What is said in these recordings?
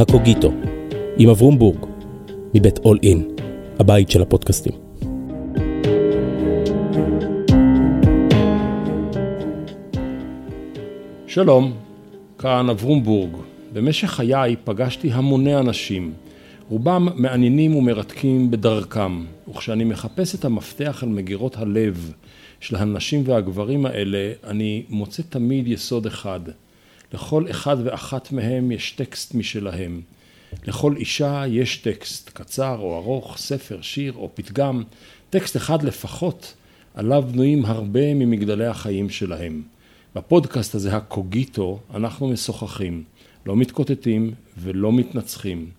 הקוגיטו, עם אברום בורג, מבית אול אין, הבית של הפודקאסטים. שלום, כאן אברום בורג. במשך חיי פגשתי המוני אנשים, רובם מעניינים ומרתקים בדרכם, וכשאני מחפש את המפתח אל מגירות הלב של הנשים והגברים האלה, אני מוצא תמיד יסוד אחד. לכל אחד ואחת מהם יש טקסט משלהם. לכל אישה יש טקסט, קצר או ארוך, ספר, שיר או פתגם, טקסט אחד לפחות, עליו בנויים הרבה ממגדלי החיים שלהם. בפודקאסט הזה, הקוגיטו, אנחנו משוחחים, לא מתקוטטים ולא מתנצחים,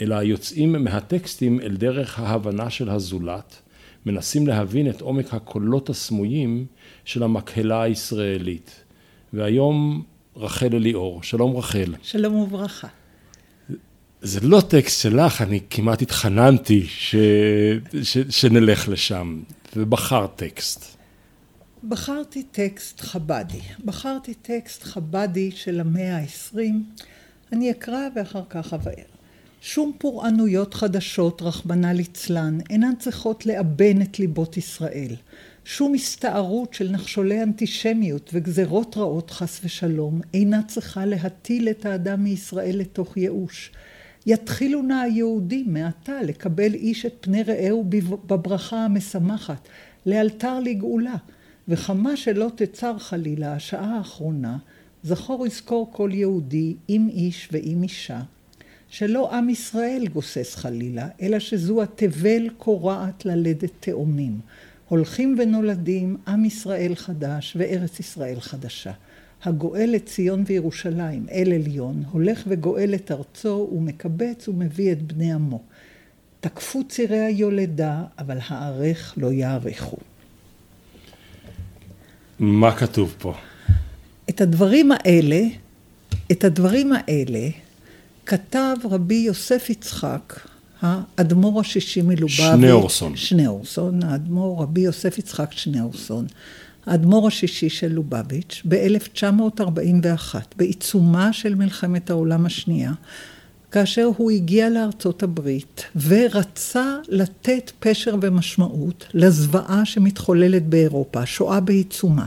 אלא יוצאים מהטקסטים אל דרך ההבנה של הזולת, מנסים להבין את עומק הקולות הסמויים של המקהלה הישראלית. והיום רחל אליאור. שלום רחל. שלום וברכה. זה לא טקסט שלך, אני כמעט התחננתי ש... ש... שנלך לשם, ובחרת טקסט. בחרתי טקסט חבדי. בחרתי טקסט חבדי של המאה העשרים. אני אקרא ואחר כך אבאר. שום פורענויות חדשות, רחמנא ליצלן, אינן צריכות לאבן את ליבות ישראל. שום הסתערות של נחשולי אנטישמיות וגזרות רעות חס ושלום אינה צריכה להטיל את האדם מישראל לתוך ייאוש. יתחילו נא היהודים מעתה לקבל איש את פני רעהו בברכה המשמחת, לאלתר לגאולה. וכמה שלא תצר חלילה השעה האחרונה, זכור יזכור כל יהודי, עם איש ועם אישה, שלא עם ישראל גוסס חלילה, אלא שזו התבל קורעת ללדת תאומים. הולכים ונולדים עם ישראל חדש וארץ ישראל חדשה. הגואל את ציון וירושלים, אל עליון, הולך וגואל את ארצו ומקבץ ומביא את בני עמו. תקפו צירי היולדה, אבל הארך לא יאריכו. מה כתוב פה? את הדברים האלה, את הדברים האלה, כתב רבי יוסף יצחק, האדמו"ר השישי מלובביץ'. שניאורסון. שניאורסון, האדמו"ר רבי יוסף יצחק שניאורסון. האדמו"ר השישי של לובביץ', ב-1941, בעיצומה של מלחמת העולם השנייה, כאשר הוא הגיע לארצות הברית ורצה לתת פשר ומשמעות לזוועה שמתחוללת באירופה, שואה בעיצומה.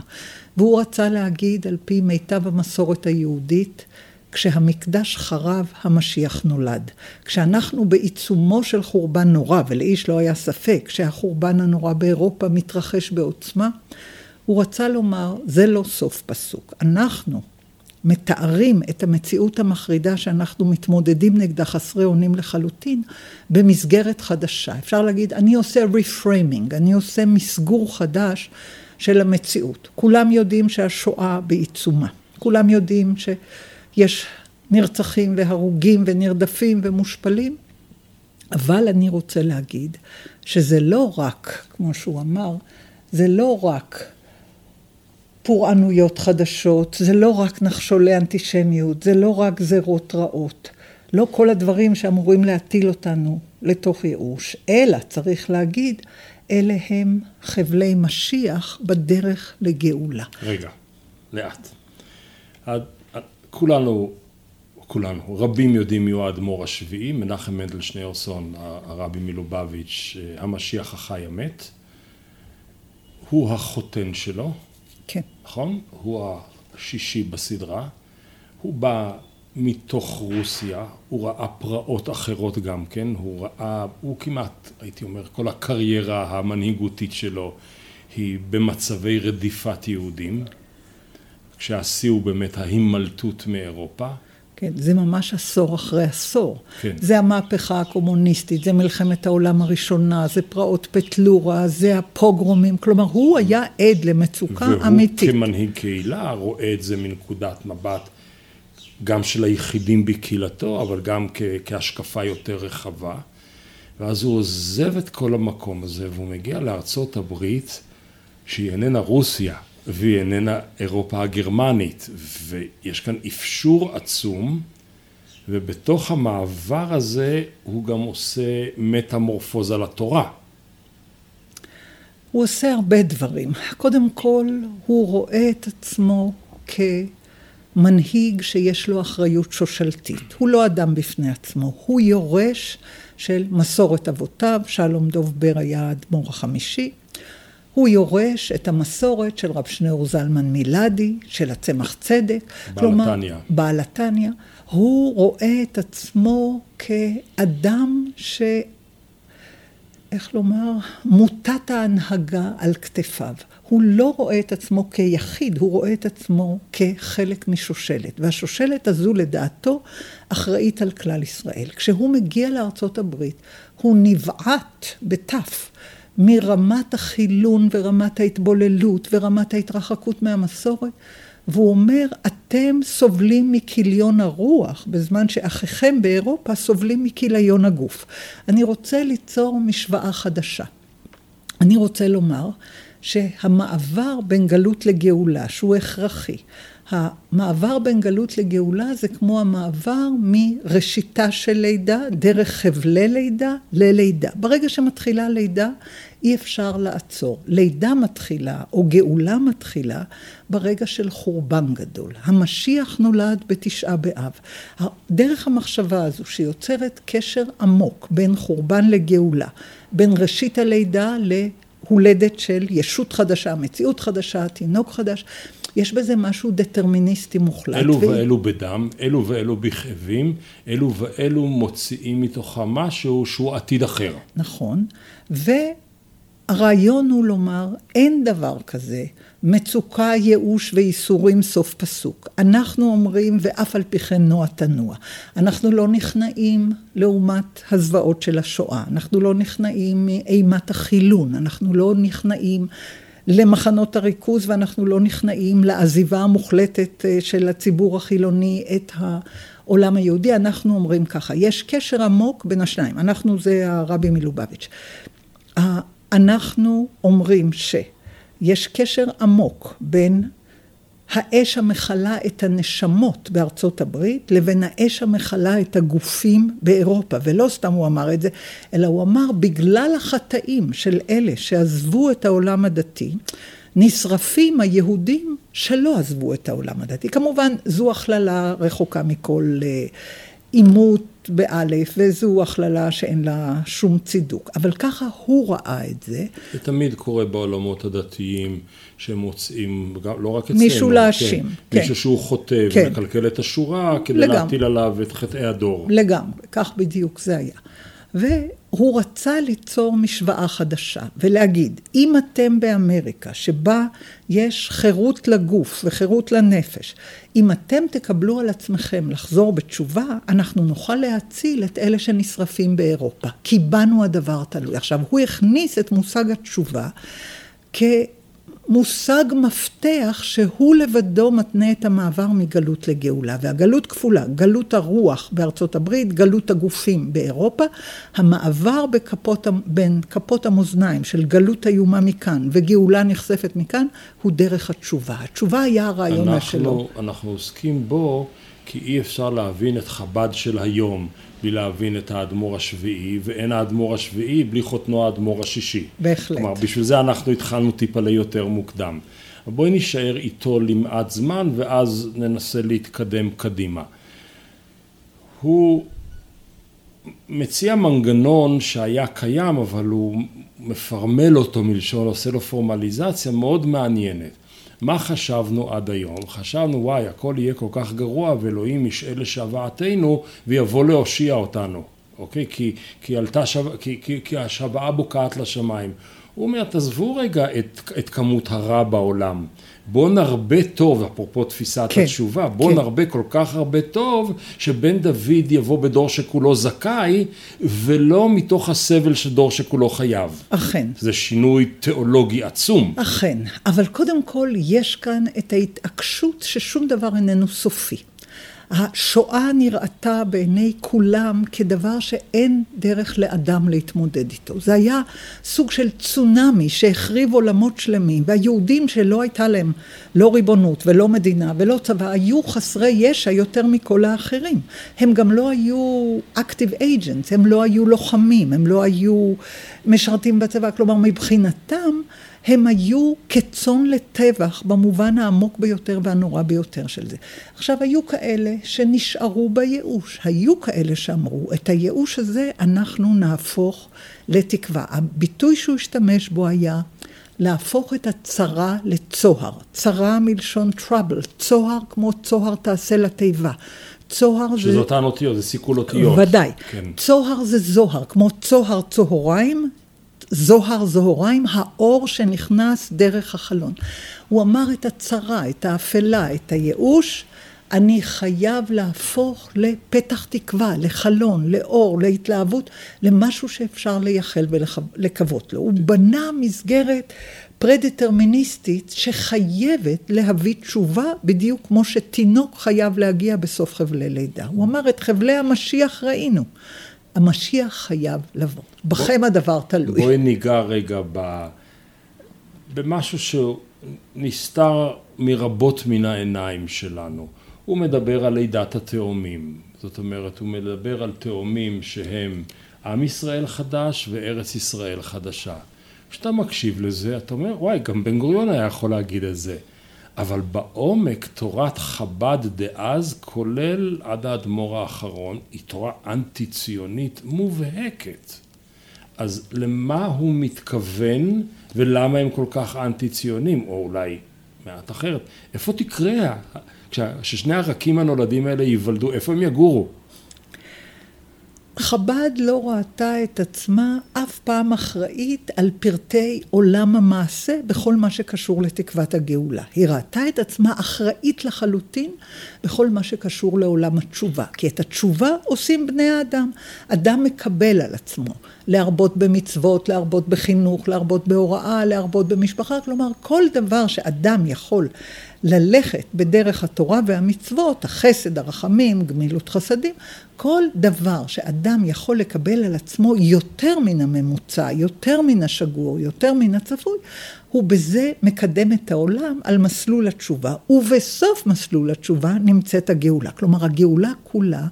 והוא רצה להגיד על פי מיטב המסורת היהודית, כשהמקדש חרב, המשיח נולד. כשאנחנו בעיצומו של חורבן נורא, ולאיש לא היה ספק שהחורבן הנורא באירופה מתרחש בעוצמה, הוא רצה לומר, זה לא סוף פסוק. אנחנו מתארים את המציאות המחרידה שאנחנו מתמודדים נגדה חסרי אונים לחלוטין, במסגרת חדשה. אפשר להגיד, אני עושה reframing, אני עושה מסגור חדש של המציאות. כולם יודעים שהשואה בעיצומה. כולם יודעים ש... יש נרצחים והרוגים ונרדפים ומושפלים, אבל אני רוצה להגיד שזה לא רק, כמו שהוא אמר, זה לא רק פורענויות חדשות, זה לא רק נחשולי אנטישמיות, זה לא רק גזרות רעות, לא כל הדברים שאמורים להטיל אותנו לתוך ייאוש, אלא צריך להגיד, אלה הם חבלי משיח בדרך לגאולה. רגע, לאט. כולנו, כולנו, רבים יודעים מי הוא האדמו"ר השביעי, מנחם מנדל שניאורסון, הרבי מלובביץ', המשיח החי המת. הוא החותן שלו. כן. נכון? הוא השישי בסדרה. הוא בא מתוך רוסיה, הוא ראה פרעות אחרות גם כן, הוא ראה, הוא כמעט, הייתי אומר, כל הקריירה המנהיגותית שלו היא במצבי רדיפת יהודים. כשהשיא הוא באמת ההימלטות מאירופה. כן, זה ממש עשור אחרי עשור. כן. זה המהפכה הקומוניסטית, זה מלחמת העולם הראשונה, זה פרעות פטלורה, זה הפוגרומים, כלומר הוא היה עד למצוקה והוא אמיתית. והוא כמנהיג קהילה רואה את זה מנקודת מבט גם של היחידים בקהילתו, אבל גם כ- כהשקפה יותר רחבה. ואז הוא עוזב את כל המקום הזה והוא מגיע לארצות הברית, שהיא איננה רוסיה, והיא איננה אירופה הגרמנית, ויש כאן אפשור עצום, ובתוך המעבר הזה הוא גם עושה מטמורפוזה לתורה. הוא עושה הרבה דברים. קודם כל, הוא רואה את עצמו מנהיג שיש לו אחריות שושלתית. הוא לא אדם בפני עצמו, הוא יורש של מסורת אבותיו, שלום דוב בר היה האדמו"ר החמישי. הוא יורש את המסורת של רב שניאור זלמן מילדי, של הצמח צדק. בעל התניא. בעל התניא. הוא רואה את עצמו כאדם ש... איך לומר? מוטת ההנהגה על כתפיו. הוא לא רואה את עצמו כיחיד, הוא רואה את עצמו כחלק משושלת. והשושלת הזו לדעתו אחראית על כלל ישראל. כשהוא מגיע לארצות הברית, הוא נבעט בתף מרמת החילון ורמת ההתבוללות ורמת ההתרחקות מהמסורת. והוא אומר, אתם סובלים מכיליון הרוח, בזמן שאחיכם באירופה סובלים מכיליון הגוף. אני רוצה ליצור משוואה חדשה. אני רוצה לומר שהמעבר בין גלות לגאולה, שהוא הכרחי, המעבר בין גלות לגאולה זה כמו המעבר מראשיתה של לידה, דרך חבלי לידה, ללידה. ברגע שמתחילה לידה, אי אפשר לעצור. לידה מתחילה, או גאולה מתחילה, ברגע של חורבן גדול. המשיח נולד בתשעה באב. דרך המחשבה הזו שיוצרת קשר עמוק בין חורבן לגאולה, בין ראשית הלידה להולדת של ישות חדשה, מציאות חדשה, תינוק חדש. יש בזה משהו דטרמיניסטי מוחלט. אלו ו... ואלו בדם, אלו ואלו בכאבים, אלו ואלו מוציאים מתוכם משהו שהוא עתיד אחר. נכון, והרעיון הוא לומר, אין דבר כזה מצוקה, ייאוש וייסורים סוף פסוק. אנחנו אומרים, ואף על פי כן נוע תנוע. אנחנו לא נכנעים לעומת הזוועות של השואה, אנחנו לא נכנעים מאימת החילון, אנחנו לא נכנעים למחנות הריכוז ואנחנו לא נכנעים לעזיבה המוחלטת אה, של הציבור החילוני את העולם היהודי. אנחנו אומרים ככה, יש קשר עמוק בין השניים, אנחנו זה הרבי מלובביץ'. אנחנו אומרים שיש קשר עמוק בין האש המכלה את הנשמות בארצות הברית לבין האש המכלה את הגופים באירופה. ולא סתם הוא אמר את זה, אלא הוא אמר בגלל החטאים של אלה שעזבו את העולם הדתי, נשרפים היהודים שלא עזבו את העולם הדתי. כמובן זו הכללה רחוקה מכל אה, עימות באלף, וזו הכללה שאין לה שום צידוק. אבל ככה הוא ראה את זה. זה תמיד קורה בעולמות הדתיים, שמוצאים, לא רק אצלנו, מישהו להאשים, כן. כן. מישהו שהוא חוטא כן. ומקלקל את השורה, כדי לגמרי. להטיל עליו את חטאי הדור. לגמרי, כך בדיוק זה היה. והוא רצה ליצור משוואה חדשה ולהגיד, אם אתם באמריקה שבה יש חירות לגוף וחירות לנפש, אם אתם תקבלו על עצמכם לחזור בתשובה, אנחנו נוכל להציל את אלה שנשרפים באירופה, כי בנו הדבר תלוי. עכשיו, הוא הכניס את מושג התשובה כ... מושג מפתח שהוא לבדו מתנה את המעבר מגלות לגאולה. והגלות כפולה, גלות הרוח בארצות הברית, גלות הגופים באירופה, המעבר בכפות, בין כפות המאזניים של גלות איומה מכאן וגאולה נכספת מכאן, הוא דרך התשובה. התשובה היה הרעיון אנחנו, שלו. אנחנו עוסקים בו כי אי אפשר להבין את חב"ד של היום. בלי להבין את האדמו"ר השביעי, ואין האדמו"ר השביעי בלי חותנו האדמו"ר השישי. בהחלט. כלומר, בשביל זה אנחנו התחלנו טיפה ליותר מוקדם. בואי נישאר איתו למעט זמן, ואז ננסה להתקדם קדימה. הוא מציע מנגנון שהיה קיים, אבל הוא מפרמל אותו מלשון, עושה לו פורמליזציה מאוד מעניינת. מה חשבנו עד היום? חשבנו וואי הכל יהיה כל כך גרוע ואלוהים ישעה לשוועתנו ויבוא להושיע אותנו, אוקיי? כי, כי, עלתה שו... כי, כי, כי השוועה בוקעת לשמיים. הוא אומר תעזבו רגע את, את כמות הרע בעולם בוא נרבה טוב, אפרופו תפיסת כן, התשובה, בוא כן. נרבה כל כך הרבה טוב, שבן דוד יבוא בדור שכולו זכאי, ולא מתוך הסבל של דור שכולו חייב. אכן. זה שינוי תיאולוגי עצום. אכן, אבל קודם כל יש כאן את ההתעקשות ששום דבר איננו סופי. השואה נראתה בעיני כולם כדבר שאין דרך לאדם להתמודד איתו. זה היה סוג של צונאמי שהחריב עולמות שלמים, והיהודים שלא הייתה להם לא ריבונות ולא מדינה ולא צבא, היו חסרי ישע יותר מכל האחרים. הם גם לא היו active agents, הם לא היו לוחמים, הם לא היו משרתים בצבא, כלומר מבחינתם הם היו כצאן לטבח במובן העמוק ביותר והנורא ביותר של זה. עכשיו, היו כאלה שנשארו בייאוש, היו כאלה שאמרו, את הייאוש הזה אנחנו נהפוך לתקווה. הביטוי שהוא השתמש בו היה להפוך את הצרה לצוהר. צרה מלשון trouble, צוהר כמו צוהר תעשה לתיבה. צוהר זה... שזה אותן אותיות, זה סיכול אותיות. ודאי. כן. צוהר זה זוהר, כמו צוהר צהריים, זוהר זוהריים, האור שנכנס דרך החלון. הוא אמר את הצרה, את האפלה, את הייאוש, אני חייב להפוך לפתח תקווה, לחלון, לאור, להתלהבות, למשהו שאפשר לייחל ולקוות לו. הוא בנה מסגרת פרדטרמיניסטית שחייבת להביא תשובה בדיוק כמו שתינוק חייב להגיע בסוף חבלי לידה. הוא אמר את חבלי המשיח ראינו. המשיח חייב לבוא. בכם בוא, הדבר תלוי. בואי ניגע רגע ב... במשהו שנסתר מרבות מן העיניים שלנו. הוא מדבר על לידת התאומים. זאת אומרת, הוא מדבר על תאומים שהם עם ישראל חדש וארץ ישראל חדשה. כשאתה מקשיב לזה, אתה אומר, וואי, גם בן גוריון היה יכול להגיד את זה. אבל בעומק תורת חב"ד דאז, כולל עד האדמו"ר האחרון, היא תורה אנטי ציונית מובהקת. אז למה הוא מתכוון ולמה הם כל כך אנטי ציונים, או אולי מעט אחרת, איפה תקרה, כששני הרקים הנולדים האלה ייוולדו, איפה הם יגורו? חב"ד לא ראתה את עצמה אף פעם אחראית על פרטי עולם המעשה בכל מה שקשור לתקוות הגאולה. היא ראתה את עצמה אחראית לחלוטין בכל מה שקשור לעולם התשובה. כי את התשובה עושים בני האדם. אדם מקבל על עצמו להרבות במצוות, להרבות בחינוך, להרבות בהוראה, להרבות במשפחה. כלומר, כל דבר שאדם יכול ללכת בדרך התורה והמצוות, החסד, הרחמים, גמילות חסדים, כל דבר שאדם יכול לקבל על עצמו יותר מן הממוצע, יותר מן השגור, יותר מן הצפוי, הוא בזה מקדם את העולם על מסלול התשובה, ובסוף מסלול התשובה נמצאת הגאולה. כלומר, הגאולה כולה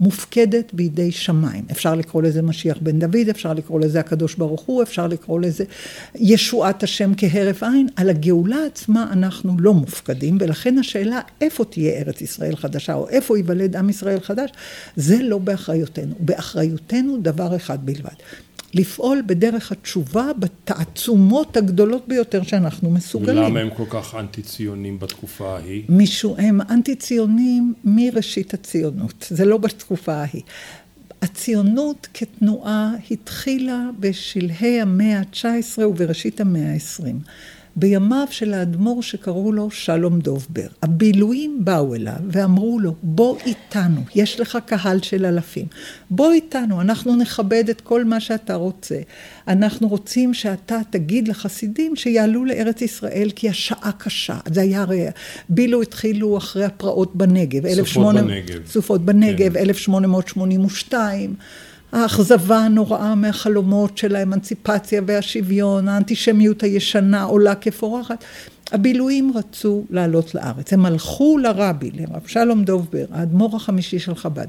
מופקדת בידי שמיים. אפשר לקרוא לזה משיח בן דוד, אפשר לקרוא לזה הקדוש ברוך הוא, אפשר לקרוא לזה ישועת השם כהרף עין. על הגאולה עצמה אנחנו לא מופקדים, ולכן השאלה איפה תהיה ארץ ישראל חדשה, או איפה ייוולד עם ישראל חדש, זה לא באחריותנו. באחריותנו דבר אחד בלבד. לפעול בדרך התשובה בתעצומות הגדולות ביותר שאנחנו מסוגלים. ולמה הם כל כך אנטי ציונים בתקופה ההיא? מישהו, הם אנטי ציונים מראשית הציונות, זה לא בתקופה ההיא. הציונות כתנועה התחילה בשלהי המאה ה-19 ובראשית המאה ה-20. בימיו של האדמו"ר שקראו לו שלום דובבר. הבילויים באו אליו ואמרו לו, בוא איתנו, יש לך קהל של אלפים. בוא איתנו, אנחנו נכבד את כל מה שאתה רוצה. אנחנו רוצים שאתה תגיד לחסידים שיעלו לארץ ישראל כי השעה קשה. זה היה הרי, בילו התחילו אחרי הפרעות בנגב. סופות 18... בנגב. סופות בנגב, כן. 1882. האכזבה הנוראה מהחלומות של האמנציפציה והשוויון, האנטישמיות הישנה עולה כפורחת. הבילויים רצו לעלות לארץ. הם הלכו לרבי, לרב שלום דובבר, האדמו"ר החמישי של חב"ד,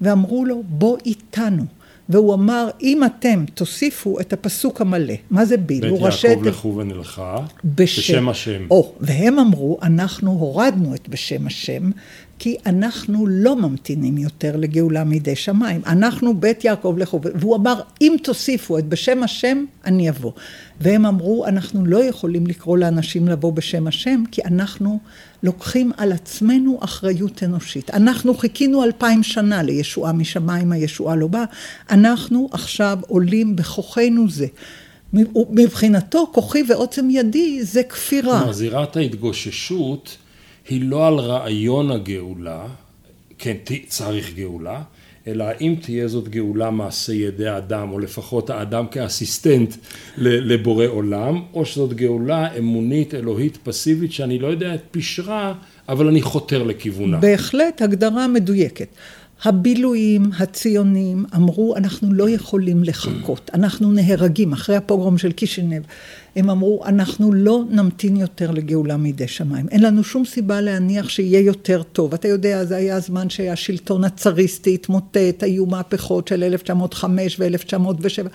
ואמרו לו, בוא איתנו. והוא אמר, אם אתם תוסיפו את הפסוק המלא, מה זה ביל? בית יעקב לכו ונלכה, בשם השם. או, והם אמרו, אנחנו הורדנו את בשם השם, כי אנחנו לא ממתינים יותר לגאולה מידי שמיים. אנחנו בית יעקב לכו, והוא אמר, אם תוסיפו את בשם השם, אני אבוא. והם אמרו, אנחנו לא יכולים לקרוא לאנשים לבוא בשם השם, כי אנחנו לוקחים על עצמנו אחריות אנושית. אנחנו חיכינו אלפיים שנה לישועה משמיים, הישועה לא באה. אנחנו עכשיו עולים בכוחנו זה. מבחינתו, כוחי ועוצם ידי זה כפירה. כלומר, זירת ההתגוששות היא לא על רעיון הגאולה, כן, צריך גאולה, אלא האם תהיה זאת גאולה מעשה ידי האדם, או לפחות האדם כאסיסטנט לבורא עולם, או שזאת גאולה אמונית, אלוהית, פסיבית, שאני לא יודע את פשרה, אבל אני חותר לכיוונה. בהחלט הגדרה מדויקת. הבילויים, הציונים, אמרו, אנחנו לא יכולים לחכות, אנחנו נהרגים אחרי הפוגרום של קישינב. הם אמרו, אנחנו לא נמתין יותר לגאולה מידי שמיים. אין לנו שום סיבה להניח שיהיה יותר טוב. אתה יודע, זה היה הזמן שהשלטון הצריסטי התמוטט, היו מהפכות של 1905 ו-1907,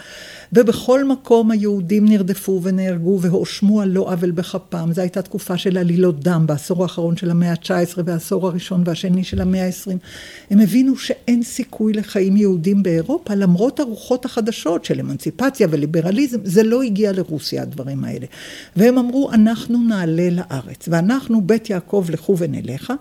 ובכל מקום היהודים נרדפו ונהרגו והואשמו על לא עוול בכפם. זו הייתה תקופה של עלילות דם בעשור האחרון של המאה ה-19 והעשור הראשון והשני של המאה ה-20. הם הבינו שאין סיכוי לחיים יהודים באירופה, למרות הרוחות החדשות של אמנציפציה וליברליזם, זה לא הגיע לרוסיה הדברים האלה. והם אמרו, אנחנו נעלה לארץ, ואנחנו בית יעקב לכו ונלכה,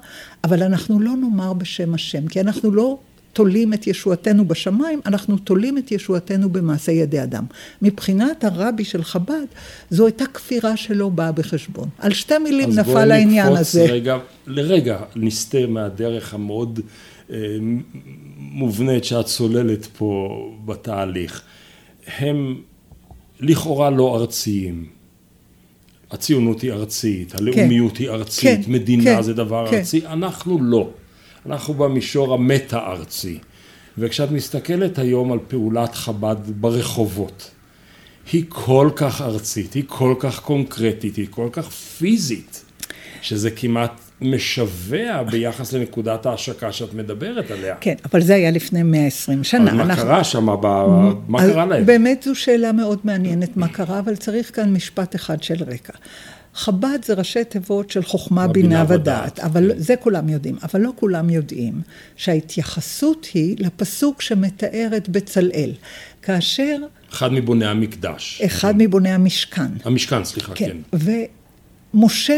אבל אנחנו לא נאמר בשם השם, כי אנחנו לא תולים את ישועתנו בשמיים, אנחנו תולים את ישועתנו במעשה ידי אדם. מבחינת הרבי של חב"ד, זו הייתה כפירה שלא באה בחשבון. על שתי מילים נפל העניין הזה. אז בואי נקפוץ לרגע, נסטה מהדרך המאוד אה, מובנית שאת צוללת פה בתהליך. הם לכאורה לא ארציים. הציונות היא ארצית, הלאומיות כן, היא ארצית, כן, מדינה כן, זה דבר כן. ארצי, אנחנו לא. אנחנו במישור המטה-ארצי. וכשאת מסתכלת היום על פעולת חב"ד ברחובות, היא כל כך ארצית, היא כל כך קונקרטית, היא כל כך פיזית, שזה כמעט משווע ביחס לנקודת ההשקה שאת מדברת עליה. כן, אבל זה היה לפני 120 שנה. אבל מה אנחנו... קרה שם? ב... מה קרה להם? באמת זו שאלה מאוד מעניינת מה קרה, אבל צריך כאן משפט אחד של רקע. חב"ד זה ראשי תיבות של חוכמה, בינה ודעת, אבל כן. זה כולם יודעים, אבל לא כולם יודעים שההתייחסות היא לפסוק שמתאר את בצלאל, כאשר... אחד מבוני המקדש. אחד מבוני המשכן. המשכן, סליחה, כן. כן.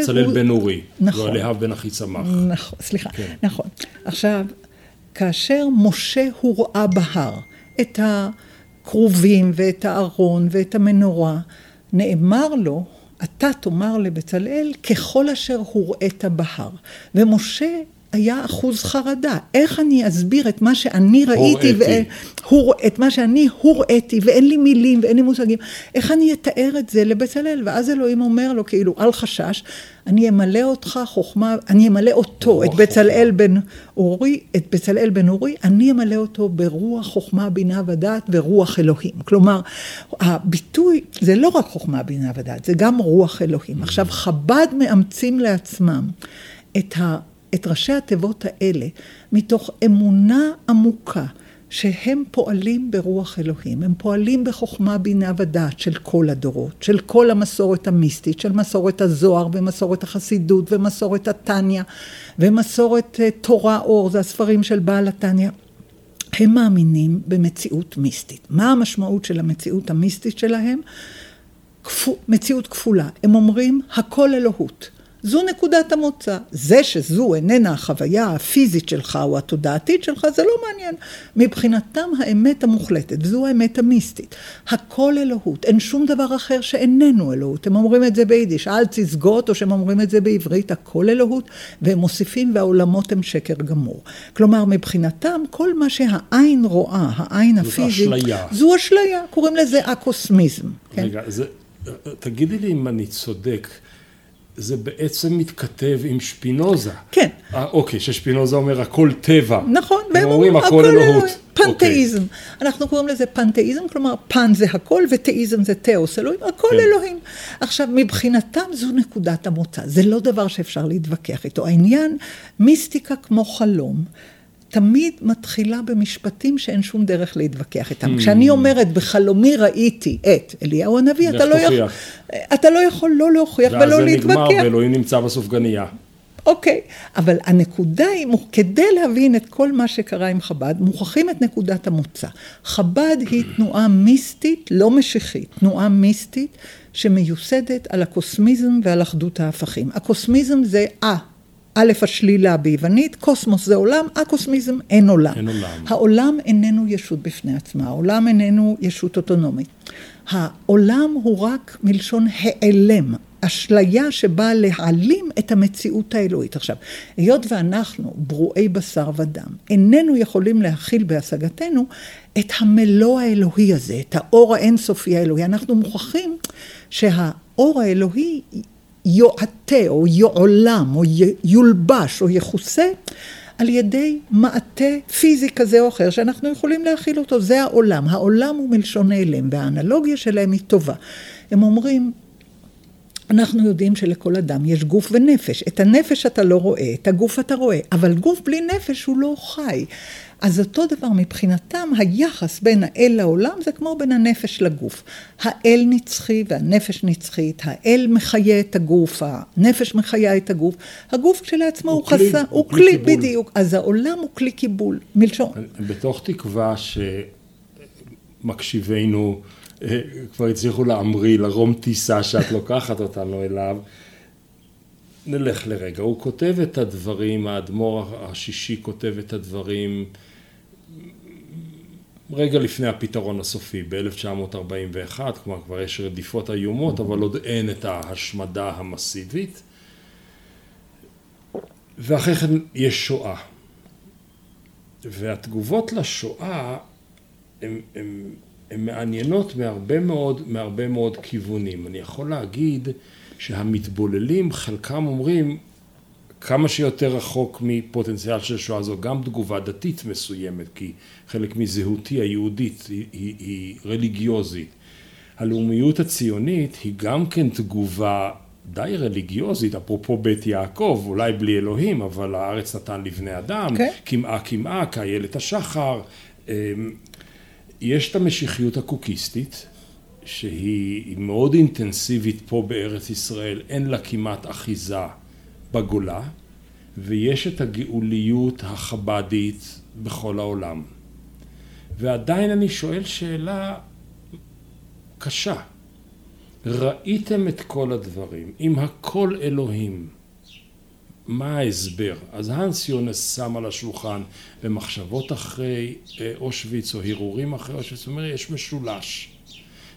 צלל הוא... בן אורי. נכון. ואליהב בן אחי צמח. נכון, סליחה, כן. נכון. עכשיו, כאשר משה הוראה בהר את הכרובים ואת הארון ואת המנורה, נאמר לו, אתה תאמר לבצלאל ככל אשר הוראת בהר. ומשה היה אחוז חרדה. איך אני אסביר את מה שאני ראיתי. ו... את מה שאני הוראתי, ואין לי מילים ואין לי מושגים, איך אני אתאר את זה לבצלאל? ואז אלוהים אומר לו, כאילו, אל חשש, אני אמלא אותך חוכמה, אני אמלא אותו, את בצלאל בן אורי, את בצלאל בן אורי, אני אמלא אותו ברוח חוכמה, בינה ודעת ורוח אלוהים. כלומר, הביטוי, זה לא רק חוכמה, בינה ודעת, זה גם רוח אלוהים. עכשיו, חב"ד מאמצים לעצמם את ה... את ראשי התיבות האלה מתוך אמונה עמוקה שהם פועלים ברוח אלוהים, הם פועלים בחוכמה, בינה ודעת של כל הדורות, של כל המסורת המיסטית, של מסורת הזוהר ומסורת החסידות ומסורת התניא ומסורת אה, תורה אור, זה הספרים של בעל התניא. הם מאמינים במציאות מיסטית. מה המשמעות של המציאות המיסטית שלהם? כפו, מציאות כפולה. הם אומרים הכל אלוהות. זו נקודת המוצא. זה שזו איננה החוויה הפיזית שלך או התודעתית שלך, זה לא מעניין. מבחינתם האמת המוחלטת, זו האמת המיסטית. הכל אלוהות, אין שום דבר אחר שאיננו אלוהות. הם אומרים את זה ביידיש, אל תסגות, או שהם אומרים את זה בעברית, הכל אלוהות, והם מוסיפים והעולמות הם שקר גמור. כלומר, מבחינתם, כל מה שהעין רואה, העין הפיזית, אשליה. זו אשליה, קוראים לזה אקוסמיזם. כן? רגע, זה, תגידי לי אם אני צודק. זה בעצם מתכתב עם שפינוזה. כן. 아, אוקיי, ששפינוזה אומר הכל טבע. נכון, והם אומרים הכל אלוהות. פנתאיזם. אוקיי. אנחנו קוראים לזה פנתאיזם, כלומר פן זה הכל ותאיזם זה תאוס אלוהים, הכל כן. אלוהים. עכשיו, מבחינתם זו נקודת המוצא, זה לא דבר שאפשר להתווכח איתו. העניין, מיסטיקה כמו חלום. תמיד מתחילה במשפטים שאין שום דרך להתווכח איתם. Hmm. כשאני אומרת, בחלומי ראיתי את אליהו הנביא, אתה לא, יכול, אתה לא יכול לא להוכיח ולא להתווכח. ואז זה נגמר ואלוהים נמצא בסופגניה. אוקיי, אבל הנקודה היא, כדי להבין את כל מה שקרה עם חב"ד, מוכרחים את נקודת המוצא. חב"ד היא תנועה מיסטית, לא משיחית, תנועה מיסטית שמיוסדת על הקוסמיזם ועל אחדות ההפכים. הקוסמיזם זה אה, א', השלילה ביוונית, קוסמוס זה עולם, אקוסמיזם אין עולם. אין עולם. העולם איננו ישות בפני עצמה, העולם איננו ישות אוטונומית. העולם הוא רק מלשון העלם, אשליה שבאה להעלים את המציאות האלוהית. עכשיו, היות ואנחנו ברואי בשר ודם, איננו יכולים להכיל בהשגתנו את המלוא האלוהי הזה, את האור האינסופי האלוהי. אנחנו מוכרחים שהאור האלוהי יועטה או יועלם או יולבש או יכוסה על ידי מעטה פיזי כזה או אחר שאנחנו יכולים להכיל אותו, זה העולם. העולם הוא מלשון נעלם והאנלוגיה שלהם היא טובה. הם אומרים, אנחנו יודעים שלכל אדם יש גוף ונפש. את הנפש אתה לא רואה, את הגוף אתה רואה, אבל גוף בלי נפש הוא לא חי. אז אותו דבר מבחינתם, היחס בין האל לעולם זה כמו בין הנפש לגוף. האל נצחי והנפש נצחית, האל מחיה את הגוף, הנפש מחיה את הגוף, הגוף כשלעצמו הוא, הוא חסר, הוא, הוא כלי, כלי בדיוק, אז העולם הוא כלי קיבול, מלשון. בתוך תקווה שמקשיבינו כבר הצליחו להמריא, לרום טיסה שאת לוקחת אותנו אליו. נלך לרגע, הוא כותב את הדברים, האדמו"ר השישי כותב את הדברים רגע לפני הפתרון הסופי, ב-1941, כלומר כבר יש רדיפות איומות, אבל עוד אין את ההשמדה המסיבית. ואחרי כן יש שואה. והתגובות לשואה הן מעניינות מהרבה מאוד, מהרבה מאוד כיוונים. אני יכול להגיד שהמתבוללים, חלקם אומרים, כמה שיותר רחוק מפוטנציאל של שואה זו גם תגובה דתית מסוימת, כי חלק מזהותי היהודית היא, היא, היא רליגיוזית. הלאומיות הציונית היא גם כן תגובה די רליגיוזית, אפרופו בית יעקב, אולי בלי אלוהים, אבל הארץ נתן לבני אדם, קמעה okay. קמעה, כאיילת השחר. יש את המשיחיות הקוקיסטית, שהיא מאוד אינטנסיבית פה בארץ ישראל, אין לה כמעט אחיזה בגולה, ויש את הגאוליות החבדית בכל העולם. ועדיין אני שואל שאלה קשה. ראיתם את כל הדברים, אם הכל אלוהים, מה ההסבר? אז הנס יונס שם על השולחן במחשבות אחרי אה, אושוויץ או הרהורים אחרי אושוויץ, הוא אומר יש משולש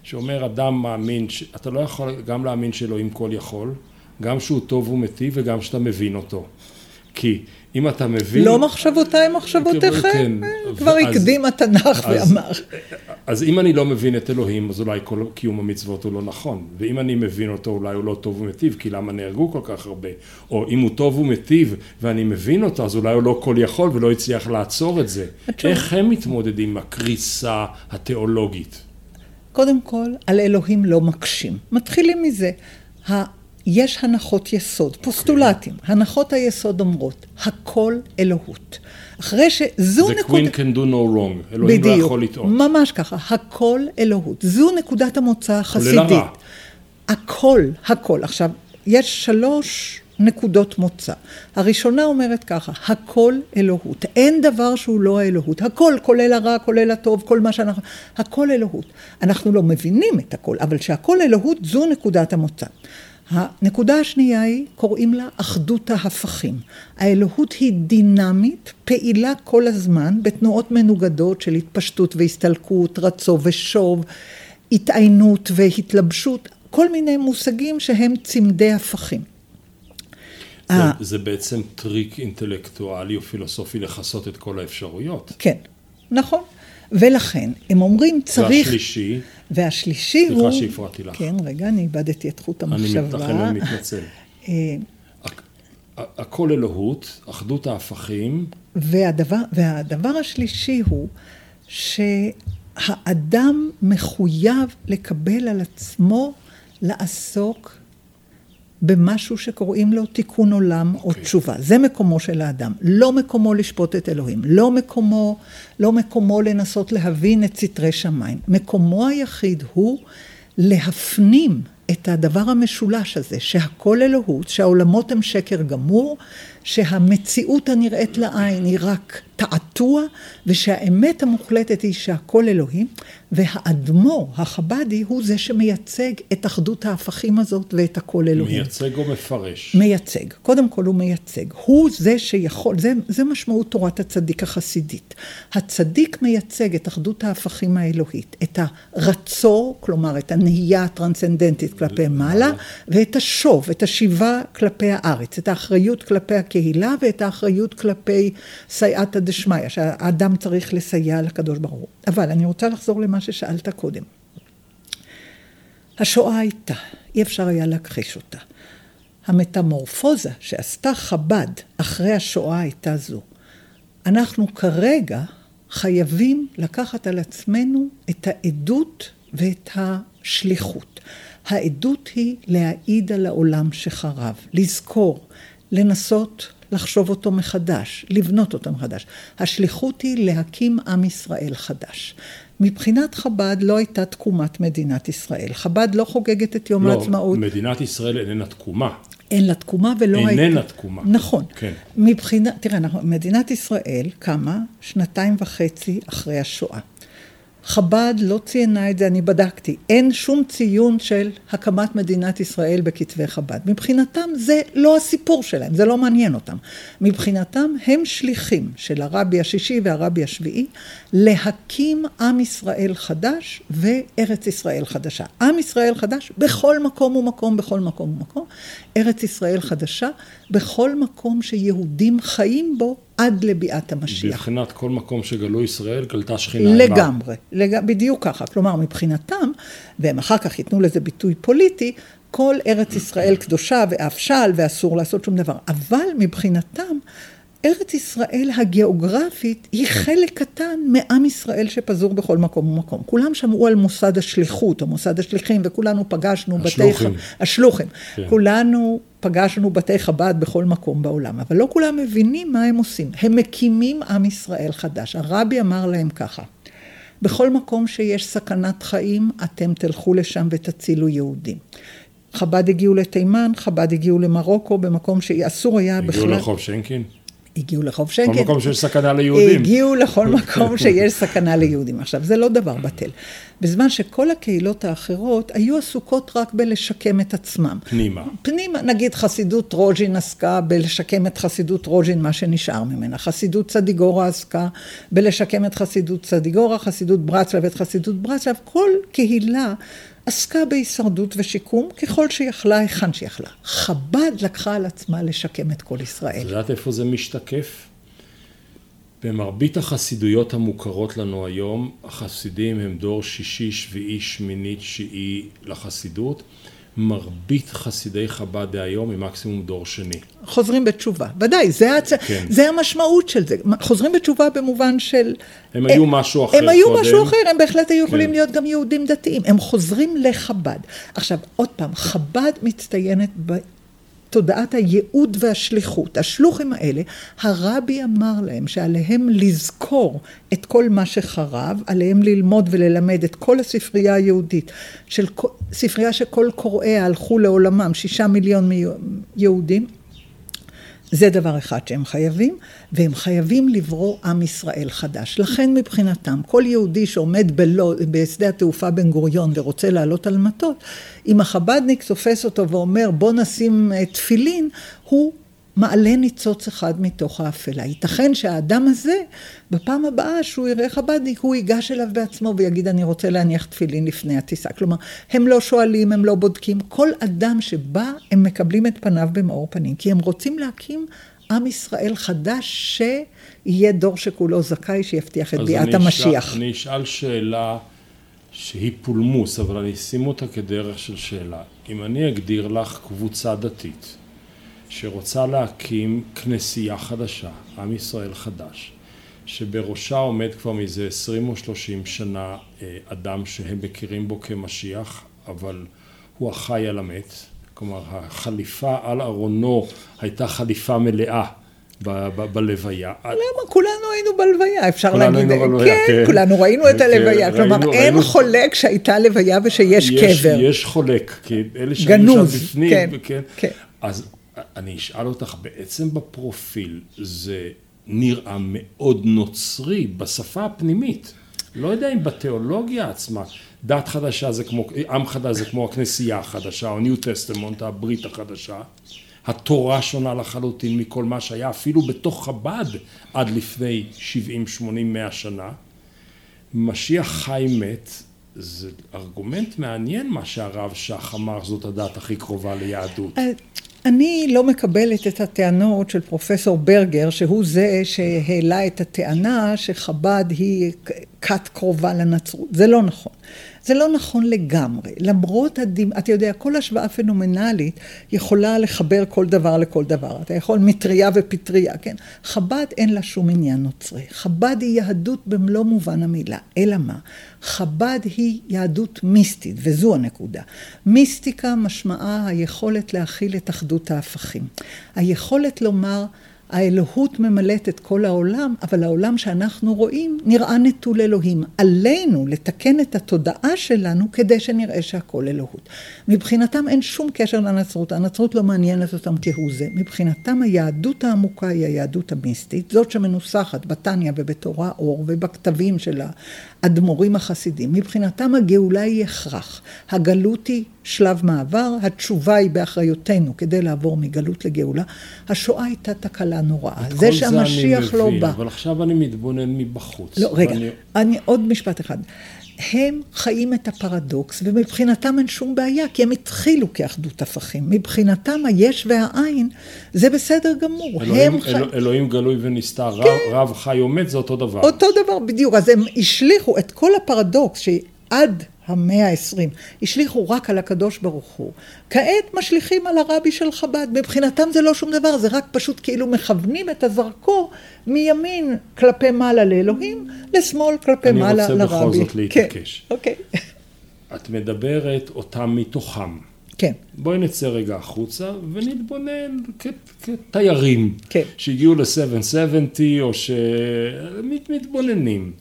שאומר אדם מאמין, אתה לא יכול גם להאמין שאלוהים כל יכול גם שהוא טוב ומיטיב וגם שאתה מבין אותו. כי אם אתה מבין... לא מחשבותיי מחשבותיכם, כן, כבר ואז, הקדים התנ"ך אז, ואמר. אז אם אני לא מבין את אלוהים, אז אולי כל קיום המצוות הוא לא נכון. ואם אני מבין אותו, אולי הוא לא טוב ומיטיב, כי למה נהרגו כל כך הרבה? או אם הוא טוב ומיטיב ואני מבין אותו, אז אולי הוא לא כל יכול ולא הצליח לעצור את זה. איך הם מתמודדים עם הקריסה התיאולוגית? קודם כל, על אלוהים לא מקשים. מתחילים מזה. יש הנחות יסוד, פוסטולטים. Okay. הנחות היסוד אומרות, הכל אלוהות. אחרי שזו נקודה... The queen can do no wrong. אלוהים בדיוק, לא יכול לטעות. ממש ככה, הכל אלוהות. זו נקודת המוצא החסידית. הכל, הכל. עכשיו, יש שלוש נקודות מוצא. הראשונה אומרת ככה, הכל אלוהות. אין דבר שהוא לא האלוהות. הכל, כולל הרע, כולל הטוב, כל מה שאנחנו... הכל אלוהות. אנחנו לא מבינים את הכל, אבל שהכל אלוהות זו נקודת המוצא. הנקודה השנייה היא, קוראים לה אחדות ההפכים. האלוהות היא דינמית, פעילה כל הזמן, בתנועות מנוגדות של התפשטות והסתלקות, רצו ושוב, התעיינות והתלבשות, כל מיני מושגים שהם צמדי הפכים. זה, זה בעצם טריק אינטלקטואלי או פילוסופי לכסות את כל האפשרויות. כן, נכון. ולכן, הם אומרים צריך... והשלישי? והשלישי הוא... סליחה שהפרעתי לך. כן, רגע, אני איבדתי את חוט המחשבה. אני מתנצל. אה, הכל אלוהות, אחדות ההפכים. והדבר, והדבר השלישי הוא שהאדם מחויב לקבל על עצמו לעסוק במשהו שקוראים לו תיקון עולם okay. או אוקיי. תשובה. זה מקומו של האדם. לא מקומו לשפוט את אלוהים. לא מקומו, לא מקומו לנסות להבין את סתרי שמיים. מקומו היחיד הוא להפנים את הדבר המשולש הזה, שהכל אלוהות, שהעולמות הם שקר גמור, שהמציאות הנראית לעין היא רק תעתוע, ושהאמת המוחלטת היא שהכל אלוהים, והאדמו"ר החבדי הוא זה שמייצג את אחדות ההפכים הזאת ואת הכל אלוהים. מייצג או מפרש? מייצג. קודם כל הוא מייצג. הוא זה שיכול, זה, זה משמעות תורת הצדיק החסידית. הצדיק מייצג את אחדות ההפכים האלוהית, את הרצור, כלומר את הנהייה הטרנסצנדנטית כלפי מעלה, ואת השוב, את השיבה כלפי הארץ, את האחריות כלפי הקהילה ואת האחריות כלפי סייעתא דשמיא, שהאדם צריך לסייע לקדוש ברוך הוא. אבל אני רוצה לחזור למה ששאלת קודם. השואה הייתה, אי אפשר היה להכחיש אותה. המטמורפוזה שעשתה חב"ד אחרי השואה הייתה זו. אנחנו כרגע חייבים לקחת על עצמנו את העדות ואת השליחות. העדות היא להעיד על העולם שחרב, לזכור, לנסות לחשוב אותו מחדש, לבנות אותו מחדש. השליחות היא להקים עם ישראל חדש. מבחינת חב"ד לא הייתה תקומת מדינת ישראל. חב"ד לא חוגגת את יום לא, העצמאות. לא, מדינת ישראל איננה תקומה. אין לה תקומה ולא איננה הייתה... איננה תקומה. נכון. כן. מבחינת, תראה, מדינת ישראל קמה שנתיים וחצי אחרי השואה. חב"ד לא ציינה את זה, אני בדקתי. אין שום ציון של הקמת מדינת ישראל בכתבי חב"ד. מבחינתם זה לא הסיפור שלהם, זה לא מעניין אותם. מבחינתם הם שליחים של הרבי השישי והרבי השביעי להקים עם ישראל חדש וארץ ישראל חדשה. עם ישראל חדש בכל מקום ומקום, בכל מקום ומקום. ארץ ישראל חדשה בכל מקום שיהודים חיים בו עד לביאת המשיח. מבחינת כל מקום שגלו ישראל, קלטה שכינה. לגמרי, לג... בדיוק ככה. כלומר, מבחינתם, והם אחר כך ייתנו לזה ביטוי פוליטי, כל ארץ ישראל קדושה ואבשל ואסור לעשות שום דבר. אבל מבחינתם, ארץ ישראל הגיאוגרפית היא חלק קטן מעם ישראל שפזור בכל מקום ומקום. כולם שמעו על מוסד השליחות, או מוסד השליחים, וכולנו פגשנו השלוחים. בתי... השלוחים. כן. כולנו פגשנו בתי חב"ד בכל מקום בעולם, אבל לא כולם מבינים מה הם עושים. הם מקימים עם ישראל חדש. הרבי אמר להם ככה, בכל מקום שיש סכנת חיים, אתם תלכו לשם ותצילו יהודים. חב"ד הגיעו לתימן, חב"ד הגיעו למרוקו, במקום שאסור היה בכלל... הגיעו לרחוב שינקין? הגיעו לחוף שנקן. כל מקום שיש סכנה ליהודים. הגיעו לכל מקום שיש סכנה ליהודים. עכשיו, זה לא דבר בטל. בזמן שכל הקהילות האחרות היו עסוקות רק בלשקם את עצמם. פנימה. פנימה, נגיד חסידות רוז'ין עסקה בלשקם את חסידות רוז'ין, מה שנשאר ממנה. חסידות צדיגורה עסקה בלשקם את חסידות צדיגורה, חסידות ברצלב את חסידות ברצלב. כל קהילה עסקה בהישרדות ושיקום ככל שיכלה, היכן שיכלה. חב"ד לקחה על עצמה לשקם את כל ישראל. את יודעת איפה זה משתקף? במרבית החסידויות המוכרות לנו היום, החסידים הם דור שישי, שביעי, שמיני, תשיעי לחסידות. מרבית חסידי חב"ד דהיום הם מקסימום דור שני. חוזרים בתשובה, ודאי, זה, הצ... כן. זה המשמעות של זה. חוזרים בתשובה במובן של... הם היו משהו אחר הם היו קודם. משהו אחר, הם בהחלט היו יכולים כן. להיות גם יהודים דתיים. הם חוזרים לחב"ד. עכשיו, עוד פעם, חב"ד מצטיינת בתודעת הייעוד והשליחות. השלוחים האלה, הרבי אמר להם שעליהם לזכור את כל מה שחרב, עליהם ללמוד וללמד את כל הספרייה היהודית, של ספרייה שכל קוראיה הלכו לעולמם, שישה מיליון יהודים. זה דבר אחד שהם חייבים, והם חייבים לברוא עם ישראל חדש. לכן מבחינתם, כל יהודי שעומד בלוד, בשדה התעופה בן גוריון ורוצה לעלות על מטות, אם החבדניק תופס אותו ואומר בוא נשים אה, תפילין, הוא מעלה ניצוץ אחד מתוך האפלה. ייתכן שהאדם הזה, בפעם הבאה שהוא יראה חבדניק, הוא ייגש אליו בעצמו ויגיד אני רוצה להניח תפילין לפני הטיסה. כלומר, הם לא שואלים, הם לא בודקים. כל אדם שבא, הם מקבלים את פניו במאור פנים, כי הם רוצים להקים עם ישראל חדש שיהיה דור שכולו זכאי, שיבטיח את אז ביאת המשיח. אשאל, אני אשאל שאלה שהיא פולמוס, אבל אני אשים אותה כדרך של שאלה. אם אני אגדיר לך קבוצה דתית שרוצה להקים כנסייה חדשה, עם ישראל חדש, שבראשה עומד כבר מזה עשרים או שלושים שנה אה, אדם שהם מכירים בו כמשיח, אבל הוא החי על המת, כלומר החליפה על ארונו הייתה חליפה מלאה ב- ב- בלוויה. למה? כולנו היינו בלוויה, אפשר כולנו להגיד. היינו בלוויה, כן, כן. כולנו ראינו את כן, הלוויה. כלומר, ראינו- אין ראינו- חולק שהייתה לוויה ושיש יש, קבר. יש חולק, כי אלה שהיו שם בפנים, כן, כן, כן. אז אני אשאל אותך, בעצם בפרופיל זה נראה מאוד נוצרי בשפה הפנימית. לא יודע אם בתיאולוגיה עצמה, דת חדשה זה כמו, עם חדש זה כמו הכנסייה החדשה, או ניו טסטמונט, הברית החדשה. התורה שונה לחלוטין מכל מה שהיה, אפילו בתוך חב"ד עד לפני 70, 80, 100 שנה. משיח חי מת, זה ארגומנט מעניין מה שהרב שך אמר, זאת הדת הכי קרובה ליהדות. אני לא מקבלת את הטענות של פרופסור ברגר, שהוא זה שהעלה את הטענה שחב"ד היא כת קרובה לנצרות. זה לא נכון. זה לא נכון לגמרי. למרות, הדימ... אתה יודע, כל השוואה פנומנלית יכולה לחבר כל דבר לכל דבר. אתה יכול מטריה ופטריה, כן? חב"ד אין לה שום עניין נוצרי. חב"ד היא יהדות במלוא מובן המילה. אלא מה? חב"ד היא יהדות מיסטית, וזו הנקודה. מיסטיקה משמעה היכולת להכיל את אחדות ההפכים. היכולת לומר... האלוהות ממלאת את כל העולם, אבל העולם שאנחנו רואים נראה נטול אלוהים. עלינו לתקן את התודעה שלנו כדי שנראה שהכל אלוהות. מבחינתם אין שום קשר לנצרות, הנצרות לא מעניינת אותם כהוא זה. מבחינתם היהדות העמוקה היא היהדות המיסטית, זאת שמנוסחת בתניא ובתורה אור ובכתבים של האדמו"רים החסידים. מבחינתם הגאולה היא הכרח. הגלות היא שלב מעבר, התשובה היא באחריותנו כדי לעבור מגלות לגאולה. השואה הייתה תקלה נוראה. זה שהמשיח לא בא. אבל עכשיו אני מתבונן מבחוץ. לא, רגע, ואני... אני, עוד משפט אחד. הם חיים את הפרדוקס, ומבחינתם אין שום בעיה, כי הם התחילו כאחדות הפכים. מבחינתם היש והעין, זה בסדר גמור. אלוהים, חי... אל, אלוהים גלוי ונסתר, כן. רב, רב חי או מת, זה אותו דבר. אותו דבר בדיוק. אז הם השליכו את כל הפרדוקס שעד המאה העשרים, השליכו רק על הקדוש ברוך הוא. כעת משליכים על הרבי של חב"ד. מבחינתם זה לא שום דבר, זה רק פשוט כאילו מכוונים את הזרקור מימין כלפי מעלה לאלוהים, לשמאל כלפי מעלה לרבי. אני רוצה בכל זאת להתעקש. כן, אוקיי. את מדברת אותם מתוכם. כן. בואי נצא רגע החוצה ונתבונן כתיירים. כן. שהגיעו ל-770 או שמתבוננים.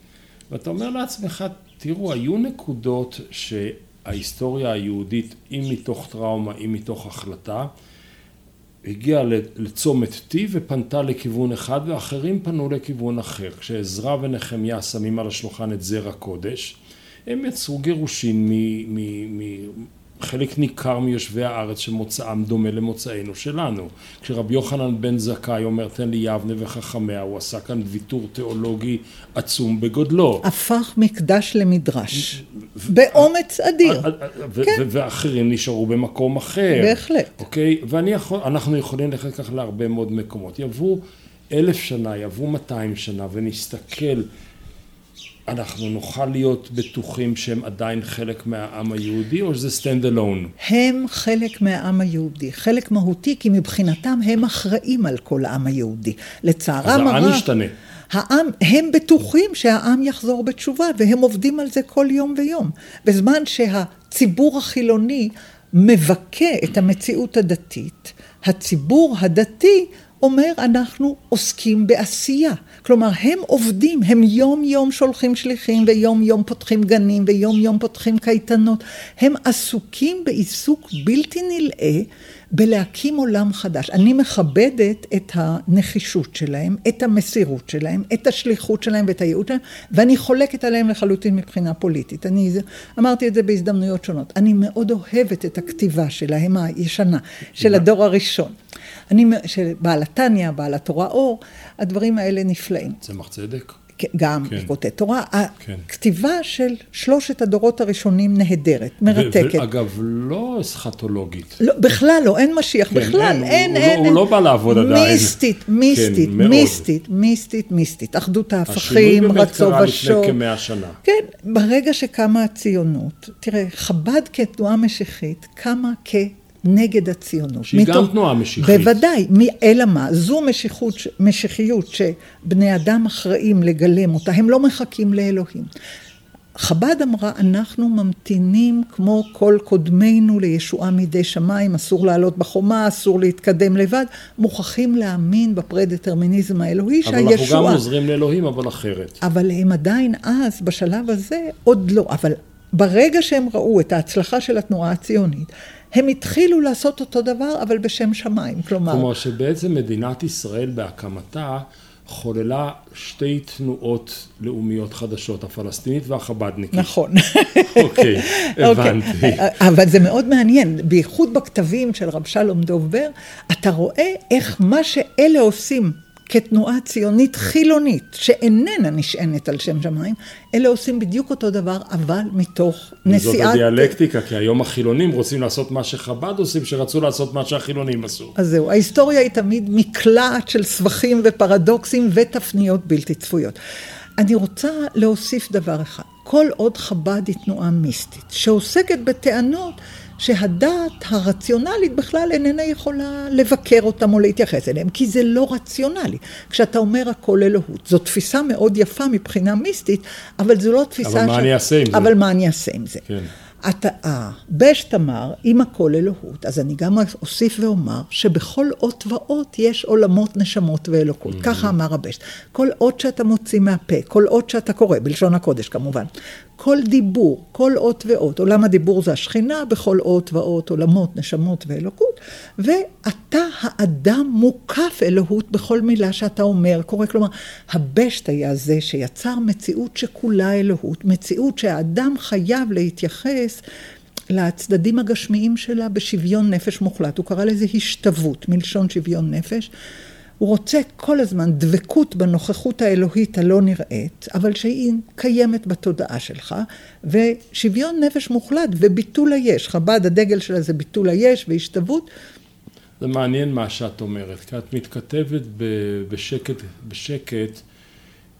ואתה אומר לעצמך, תראו, היו נקודות שההיסטוריה היהודית, אם מתוך טראומה, אם מתוך החלטה, הגיעה לצומת T ופנתה לכיוון אחד ואחרים פנו לכיוון אחר. כשעזרא ונחמיה שמים על השולחן את זרע קודש, הם יצרו גירושין חלק ניכר מיושבי הארץ שמוצאם דומה למוצאנו שלנו. כשרבי יוחנן בן זכאי אומר תן לי יבנה וחכמיה, הוא עשה כאן ויתור תיאולוגי עצום בגודלו. הפך מקדש למדרש, באומץ אדיר. כן. ואחרים נשארו במקום אחר. בהחלט. אוקיי? ואנחנו יכולים ללכת ככה להרבה מאוד מקומות. יבואו אלף שנה, יבואו מאתיים שנה ונסתכל אנחנו נוכל להיות בטוחים שהם עדיין חלק מהעם היהודי, או שזה stand alone? הם חלק מהעם היהודי, חלק מהותי, כי מבחינתם הם אחראים על כל העם היהודי. לצערם הרע... אז העם ישתנה. העם, הם בטוחים שהעם יחזור בתשובה, והם עובדים על זה כל יום ויום. בזמן שהציבור החילוני מבכה את המציאות הדתית, הציבור הדתי אומר אנחנו עוסקים בעשייה. כלומר, הם עובדים, הם יום יום שולחים שליחים ויום יום פותחים גנים ויום יום פותחים קייטנות. הם עסוקים בעיסוק בלתי נלאה בלהקים עולם חדש. אני מכבדת את הנחישות שלהם, את המסירות שלהם, את השליחות שלהם ואת הייעוד שלהם, ואני חולקת עליהם לחלוטין מבחינה פוליטית. אני אמרתי את זה בהזדמנויות שונות. אני מאוד אוהבת את הכתיבה שלהם הישנה, של הדור הראשון. אני, של בעל התניא, בעל התורה אור, הדברים האלה נפלאים. צמח צדק? גם כן. ביקורתי תורה. כן. הכתיבה של שלושת הדורות הראשונים נהדרת, מרתקת. ואגב, לא אסכטולוגית. לא, בכלל לא, אין משיח, כן, בכלל, אין, אין, הוא, אין. הוא, אין. לא בא לעבוד עדיין. מיסטית, מיסטית, כן, מיסטית, מיסטית, מיסטית. אחדות ההפכים, רצו ושוב. השינוי באמת קרה לפני כמאה שנה. כן, ברגע שקמה הציונות, תראה, חב"ד כתנועה משיחית קמה כ... נגד הציונות. שהיא מתוך, גם תנועה משיחית. בוודאי, מי, אלא מה? זו משיחות, משיחיות שבני אדם אחראים לגלם אותה, הם לא מחכים לאלוהים. חב"ד אמרה, אנחנו ממתינים כמו כל קודמינו לישועה מידי שמיים, אסור לעלות בחומה, אסור להתקדם לבד, מוכרחים להאמין בפרדטרמיניזם האלוהי שהישועה... אבל אנחנו גם עוזרים לאלוהים, אבל אחרת. אבל הם עדיין אז, בשלב הזה, עוד לא. אבל ברגע שהם ראו את ההצלחה של התנועה הציונית, הם התחילו לעשות אותו דבר, אבל בשם שמיים, כלומר... כלומר שבעצם מדינת ישראל בהקמתה חוללה שתי תנועות לאומיות חדשות, הפלסטינית והחבדניקית. נכון. אוקיי, הבנתי. Okay. אבל זה מאוד מעניין, בייחוד בכתבים של רב שלום דובר, אתה רואה איך מה שאלה עושים כתנועה ציונית חילונית, שאיננה נשענת על שם שמיים, אלה עושים בדיוק אותו דבר, אבל מתוך נסיעת... זאת הדיאלקטיקה, כי היום החילונים רוצים לעשות מה שחב"ד עושים, שרצו לעשות מה שהחילונים עשו. אז זהו, ההיסטוריה היא תמיד מקלעת של סבכים ופרדוקסים ותפניות בלתי צפויות. אני רוצה להוסיף דבר אחד. כל עוד חב"ד היא תנועה מיסטית, שעוסקת בטענות שהדעת הרציונלית בכלל איננה יכולה לבקר אותם או להתייחס אליהם, כי זה לא רציונלי. כשאתה אומר הכל אלוהות, זו תפיסה מאוד יפה מבחינה מיסטית, אבל זו לא תפיסה... אבל ש... מה אני אעשה עם זה? אבל מה אני אעשה עם זה? כן. אתה, הבשט אמר, אם הכל אלוהות, אז אני גם אוסיף ואומר שבכל אות ואות יש עולמות, נשמות ואלוקות. Mm-hmm. ככה אמר הבשט. כל אות שאתה מוציא מהפה, כל אות שאתה קורא, בלשון הקודש כמובן, כל דיבור, כל אות ואות, עולם הדיבור זה השכינה, בכל אות ואות, עולמות, נשמות ואלוקות, ואתה האדם מוקף אלוהות בכל מילה שאתה אומר, קורא, כלומר, הבשט היה זה שיצר מציאות שכולה אלוהות, מציאות שהאדם חייב להתייחס לצדדים הגשמיים שלה בשוויון נפש מוחלט, הוא קרא לזה השתוות, מלשון שוויון נפש. הוא רוצה כל הזמן דבקות בנוכחות האלוהית הלא נראית, אבל שהיא קיימת בתודעה שלך, ושוויון נפש מוחלט וביטול היש. חב"ד, הדגל שלה זה ביטול היש והשתוות. זה מעניין מה שאת אומרת, כי את מתכתבת בשקט, בשקט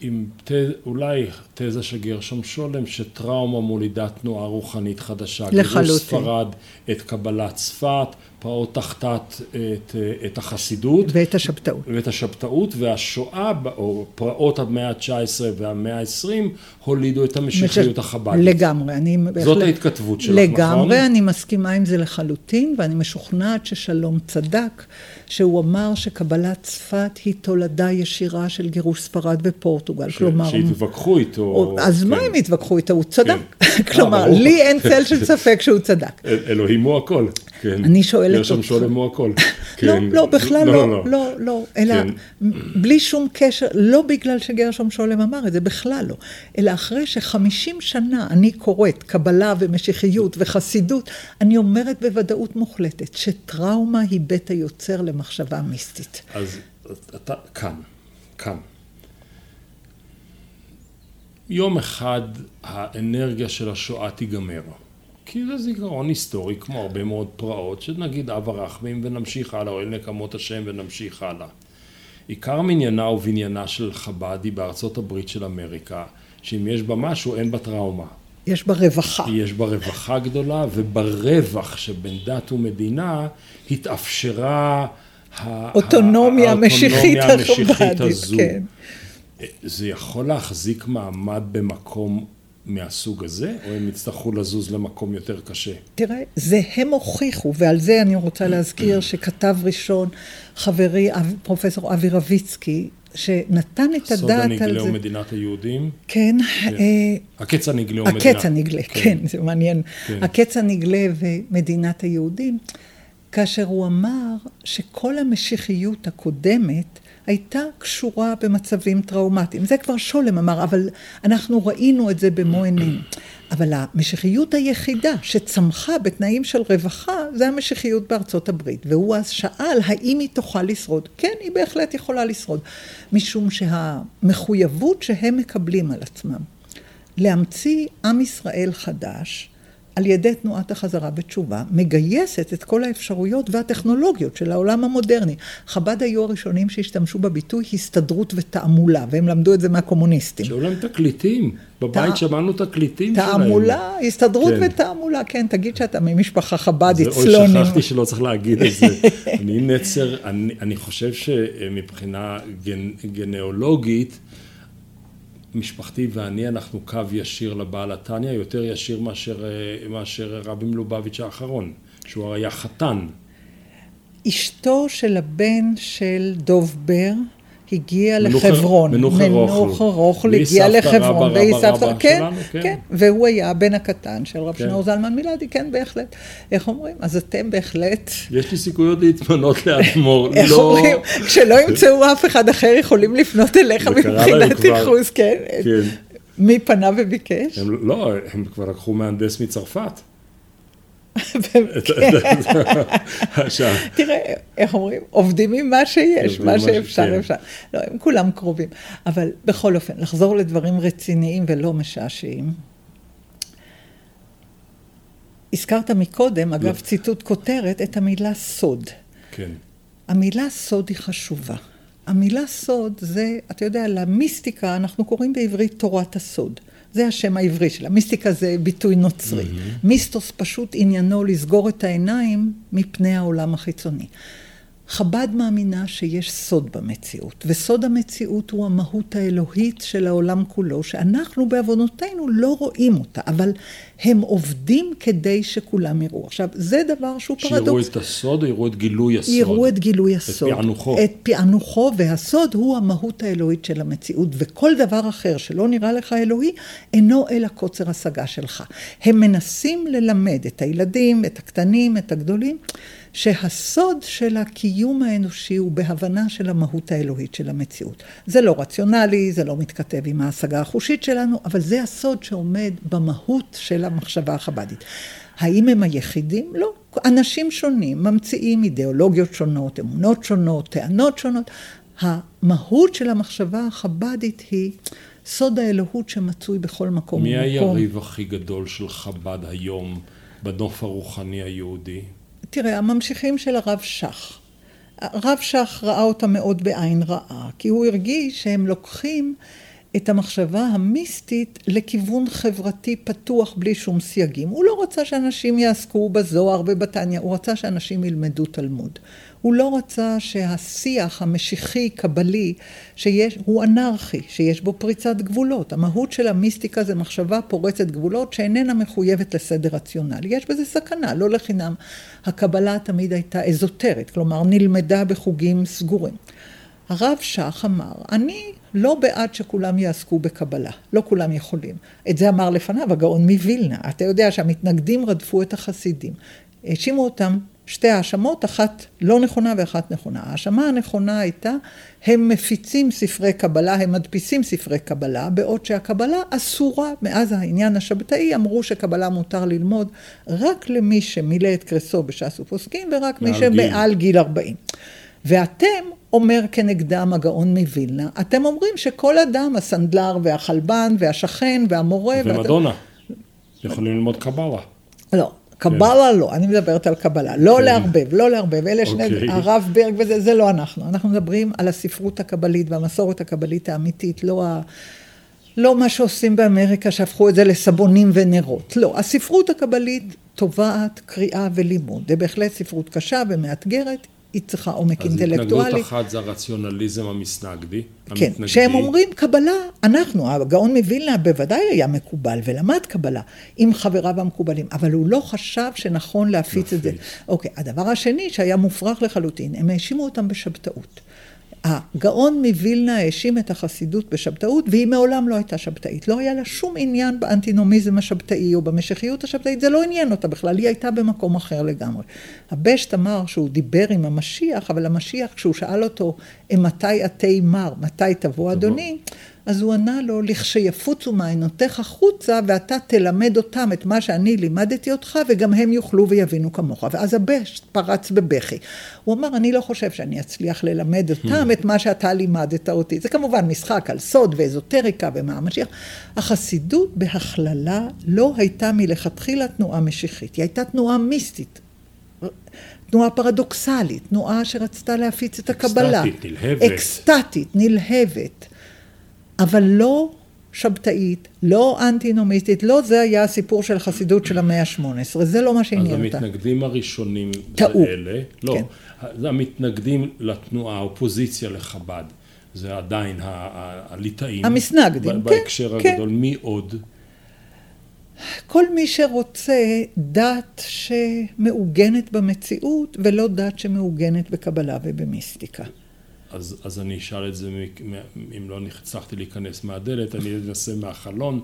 עם ת, אולי תזה של גרשום שולם, שטראומה מולידה תנועה רוחנית חדשה. לחלוטין. גירוש ספרד, את קבלת צפת, פרעות תחתת את, את החסידות. ואת השבתאות. ואת השבתאות, והשואה, או פרעות המאה ה-19 והמאה ה-20, הולידו את המשיחיות החב"דית. לגמרי, אני בהחלט... זאת ההתכתבות שלך, לגמרי, נכון? לגמרי, אני מסכימה עם זה לחלוטין, ואני משוכנעת ששלום צדק, שהוא אמר שקבלת צפת היא תולדה ישירה של גירוש ספרד ופורטוגל. ש... כלומר... שהתווכחו איתו. או... אז כן. מה הם התווכחו איתו? הוא צדק. כן. כלומר, לי אין צל של ספק שהוא צדק. אלוהים הוא הכל. כן. אני שואלת אותך. גרשום שולם הוא הכל. כן. לא, לא, בכלל לא, לא, לא, לא, לא, אלא כן. בלי שום קשר, לא בגלל שגרשום שולם אמר את זה, בכלל לא, אלא אחרי שחמישים שנה אני קוראת קבלה ומשיחיות וחסידות, אני אומרת בוודאות מוחלטת שטראומה היא בית היוצר למחשבה מיסטית. אז אתה כאן, כאן. יום אחד האנרגיה של השואה תיגמר. כי זה זיכרון היסטורי כמו הרבה מאוד פרעות, שנגיד אב הרחמים ונמשיך הלאה, או אל נקמות השם ונמשיך הלאה. עיקר מניינה ובניינה של חב"ד היא בארצות הברית של אמריקה, שאם יש בה משהו אין בה טראומה. יש בה רווחה. יש בה רווחה גדולה, וברווח שבין דת ומדינה התאפשרה האוטונומיה המשיחית החב"דית, כן. זה יכול להחזיק מעמד במקום מהסוג הזה, או הם יצטרכו לזוז למקום יותר קשה? תראה, זה הם הוכיחו, ועל זה אני רוצה להזכיר שכתב ראשון חברי פרופסור אבי רביצקי, שנתן את הדעת על זה. סוד הנגלה ומדינת היהודים? כן. כן. אה, הקץ הנגלה ומדינת... הקץ הנגלה, כן, כן זה מעניין. כן. הקץ הנגלה ומדינת היהודים, כאשר הוא אמר שכל המשיחיות הקודמת הייתה קשורה במצבים טראומטיים. זה כבר שולם אמר, אבל אנחנו ראינו את זה במו עינינו. אבל המשיחיות היחידה שצמחה בתנאים של רווחה, זה המשיחיות בארצות הברית. והוא אז שאל האם היא תוכל לשרוד. כן, היא בהחלט יכולה לשרוד. משום שהמחויבות שהם מקבלים על עצמם להמציא עם ישראל חדש, על ידי תנועת החזרה בתשובה, מגייסת את כל האפשרויות והטכנולוגיות של העולם המודרני. חב"ד היו הראשונים שהשתמשו בביטוי הסתדרות ותעמולה, והם למדו את זה מהקומוניסטים. שהיו להם תקליטים, בבית שמענו תקליטים שלהם. תעמולה, הסתדרות כן. ותעמולה, כן, תגיד שאתה ממשפחה חב"דית, צלונים. אוי, שכחתי שלא צריך להגיד את זה. אני נצר, אני, אני חושב שמבחינה גנ, גנאולוגית, משפחתי ואני, אנחנו קו ישיר לבעל התניא, יותר ישיר מאשר, אה, מאשר רבי מלובביץ' האחרון, שהוא היה חתן. אשתו של הבן של דוב בר, הגיע לחברון. מנוחר רוחל. מנוחר רוחל הגיע לחברון. והיא סבתא רבא כן, כן, כן. והוא היה הבן הקטן של רב כן. שנור זלמן מילדי, כן, בהחלט. איך אומרים? אז אתם בהחלט... יש לי סיכויות להתמנות לאדמו"ר. איך לא... אומרים? כשלא ימצאו אף אחד אחר, יכולים לפנות אליך מבחינת ייחוס, כן? כן. מי פנה וביקש? הם, לא, הם כבר לקחו מהנדס מצרפת. תראה, איך אומרים? עובדים עם מה שיש, מה שאפשר, אפשר. לא, הם כולם קרובים. אבל בכל אופן, לחזור לדברים רציניים ולא משעשעים. הזכרת מקודם, אגב, לא. ציטוט כותרת, את המילה סוד. כן. המילה סוד היא חשובה. המילה סוד זה, אתה יודע, למיסטיקה אנחנו קוראים בעברית תורת הסוד. זה השם העברי שלה. מיסטיקה זה ביטוי נוצרי. Mm-hmm. מיסטוס פשוט עניינו לסגור את העיניים מפני העולם החיצוני. חב"ד מאמינה שיש סוד במציאות, וסוד המציאות הוא המהות האלוהית של העולם כולו, שאנחנו בעוונותינו לא רואים אותה, אבל הם עובדים כדי שכולם יראו. עכשיו, זה דבר שהוא פרדוקס. שיראו את הסוד או יראו את גילוי הסוד? יראו את גילוי הסוד. את פענוחו. את פענוחו, והסוד הוא המהות האלוהית של המציאות, וכל דבר אחר שלא נראה לך אלוהי, אינו אלא קוצר השגה שלך. הם מנסים ללמד את הילדים, את הקטנים, את הגדולים. שהסוד של הקיום האנושי הוא בהבנה של המהות האלוהית של המציאות. זה לא רציונלי, זה לא מתכתב עם ההשגה החושית שלנו, אבל זה הסוד שעומד במהות של המחשבה החב"דית. האם הם היחידים? לא. אנשים שונים ממציאים אידיאולוגיות שונות, אמונות שונות, טענות שונות. המהות של המחשבה החב"דית היא סוד האלוהות שמצוי בכל מקום ומקום. מי היריב הכי גדול של חב"ד היום בנוף הרוחני היהודי? תראה, הממשיכים של הרב שך. הרב שך ראה אותם מאוד בעין רעה, כי הוא הרגיש שהם לוקחים את המחשבה המיסטית לכיוון חברתי פתוח בלי שום סייגים. הוא לא רצה שאנשים יעסקו בזוהר ובתניא, הוא רצה שאנשים ילמדו תלמוד. הוא לא רצה שהשיח המשיחי, קבלי, שיש, הוא אנרכי, שיש בו פריצת גבולות. המהות של המיסטיקה זה מחשבה פורצת גבולות שאיננה מחויבת לסדר רציונלי. יש בזה סכנה, לא לחינם. הקבלה תמיד הייתה אזוטרית, כלומר נלמדה בחוגים סגורים. הרב שך אמר, אני לא בעד שכולם יעסקו בקבלה, לא כולם יכולים. את זה אמר לפניו הגאון מווילנה. אתה יודע שהמתנגדים רדפו את החסידים. האשימו אותם שתי האשמות, אחת לא נכונה ואחת נכונה. ההאשמה הנכונה הייתה, הם מפיצים ספרי קבלה, הם מדפיסים ספרי קבלה, בעוד שהקבלה אסורה. מאז העניין השבתאי אמרו שקבלה מותר ללמוד רק למי שמילא את קרסו בש"ס ופוסקים, ורק מי שמעל גיל 40. ואתם, אומר כנגדם הגאון מווילנה, אתם אומרים שכל אדם, הסנדלר והחלבן והשכן והמורה... ומדונה, ואתם... יכולים ללמוד קבלה. לא, קבלה לא, אני מדברת על קבלה. לא כן. לערבב, לא לערבב. אלה שני, אוקיי. הרב ברג וזה, זה לא אנחנו. אנחנו מדברים על הספרות הקבלית והמסורת הקבלית האמיתית, לא ה... לא מה שעושים באמריקה, שהפכו את זה לסבונים ונרות. לא, הספרות הקבלית תובעת קריאה ולימוד. זה בהחלט ספרות קשה ומאתגרת, היא צריכה עומק אז אינטלקטואלי. אז התנגדות אחת זה הרציונליזם המסנגדי, כן, המתנגדי. שהם אומרים קבלה, אנחנו, הגאון מווילנה בוודאי היה מקובל ולמד קבלה עם חבריו המקובלים, אבל הוא לא חשב שנכון להפיץ את זה. אוקיי, הדבר השני שהיה מופרך לחלוטין, הם האשימו אותם בשבתאות. הגאון מווילנה האשים את החסידות בשבתאות, והיא מעולם לא הייתה שבתאית. לא היה לה שום עניין באנטינומיזם השבתאי או במשיחיות השבתאית, זה לא עניין אותה בכלל, היא הייתה במקום אחר לגמרי. הבשט אמר שהוא דיבר עם המשיח, אבל המשיח, כשהוא שאל אותו, מתי עתי מר, מתי תבוא אדוני, אז הוא ענה לו, לכשיפוצו מעיינותיך חוצה, ואתה תלמד אותם את מה שאני לימדתי אותך, וגם הם יוכלו ויבינו כמוך. ואז הבש פרץ בבכי. הוא אמר, אני לא חושב שאני אצליח ללמד אותם את מה שאתה לימדת אותי. זה כמובן משחק על סוד ואזוטריקה ומה המשיח. החסידות בהכללה לא הייתה מלכתחילה תנועה משיחית, היא הייתה תנועה מיסטית. תנועה פרדוקסלית, תנועה שרצתה להפיץ את הקבלה. אקסטטית, נלהבת. אקסטטית, נלהבת. אבל לא שבתאית, לא אנטינומיסטית, לא זה היה הסיפור של החסידות של המאה ה-18, זה לא מה שעניין אותה. אז המתנגדים הראשונים טעו. זה אלה, לא, כן. זה המתנגדים לתנועה, האופוזיציה לחב"ד, זה עדיין הליטאים. המסנגדים, כן. בהקשר כן. הגדול, מי עוד? כל מי שרוצה דת שמעוגנת במציאות ולא דת שמעוגנת בקבלה ובמיסטיקה. אז, אז אני אשאל את זה, אם לא הצלחתי להיכנס מהדלת, אני אנסה מהחלון.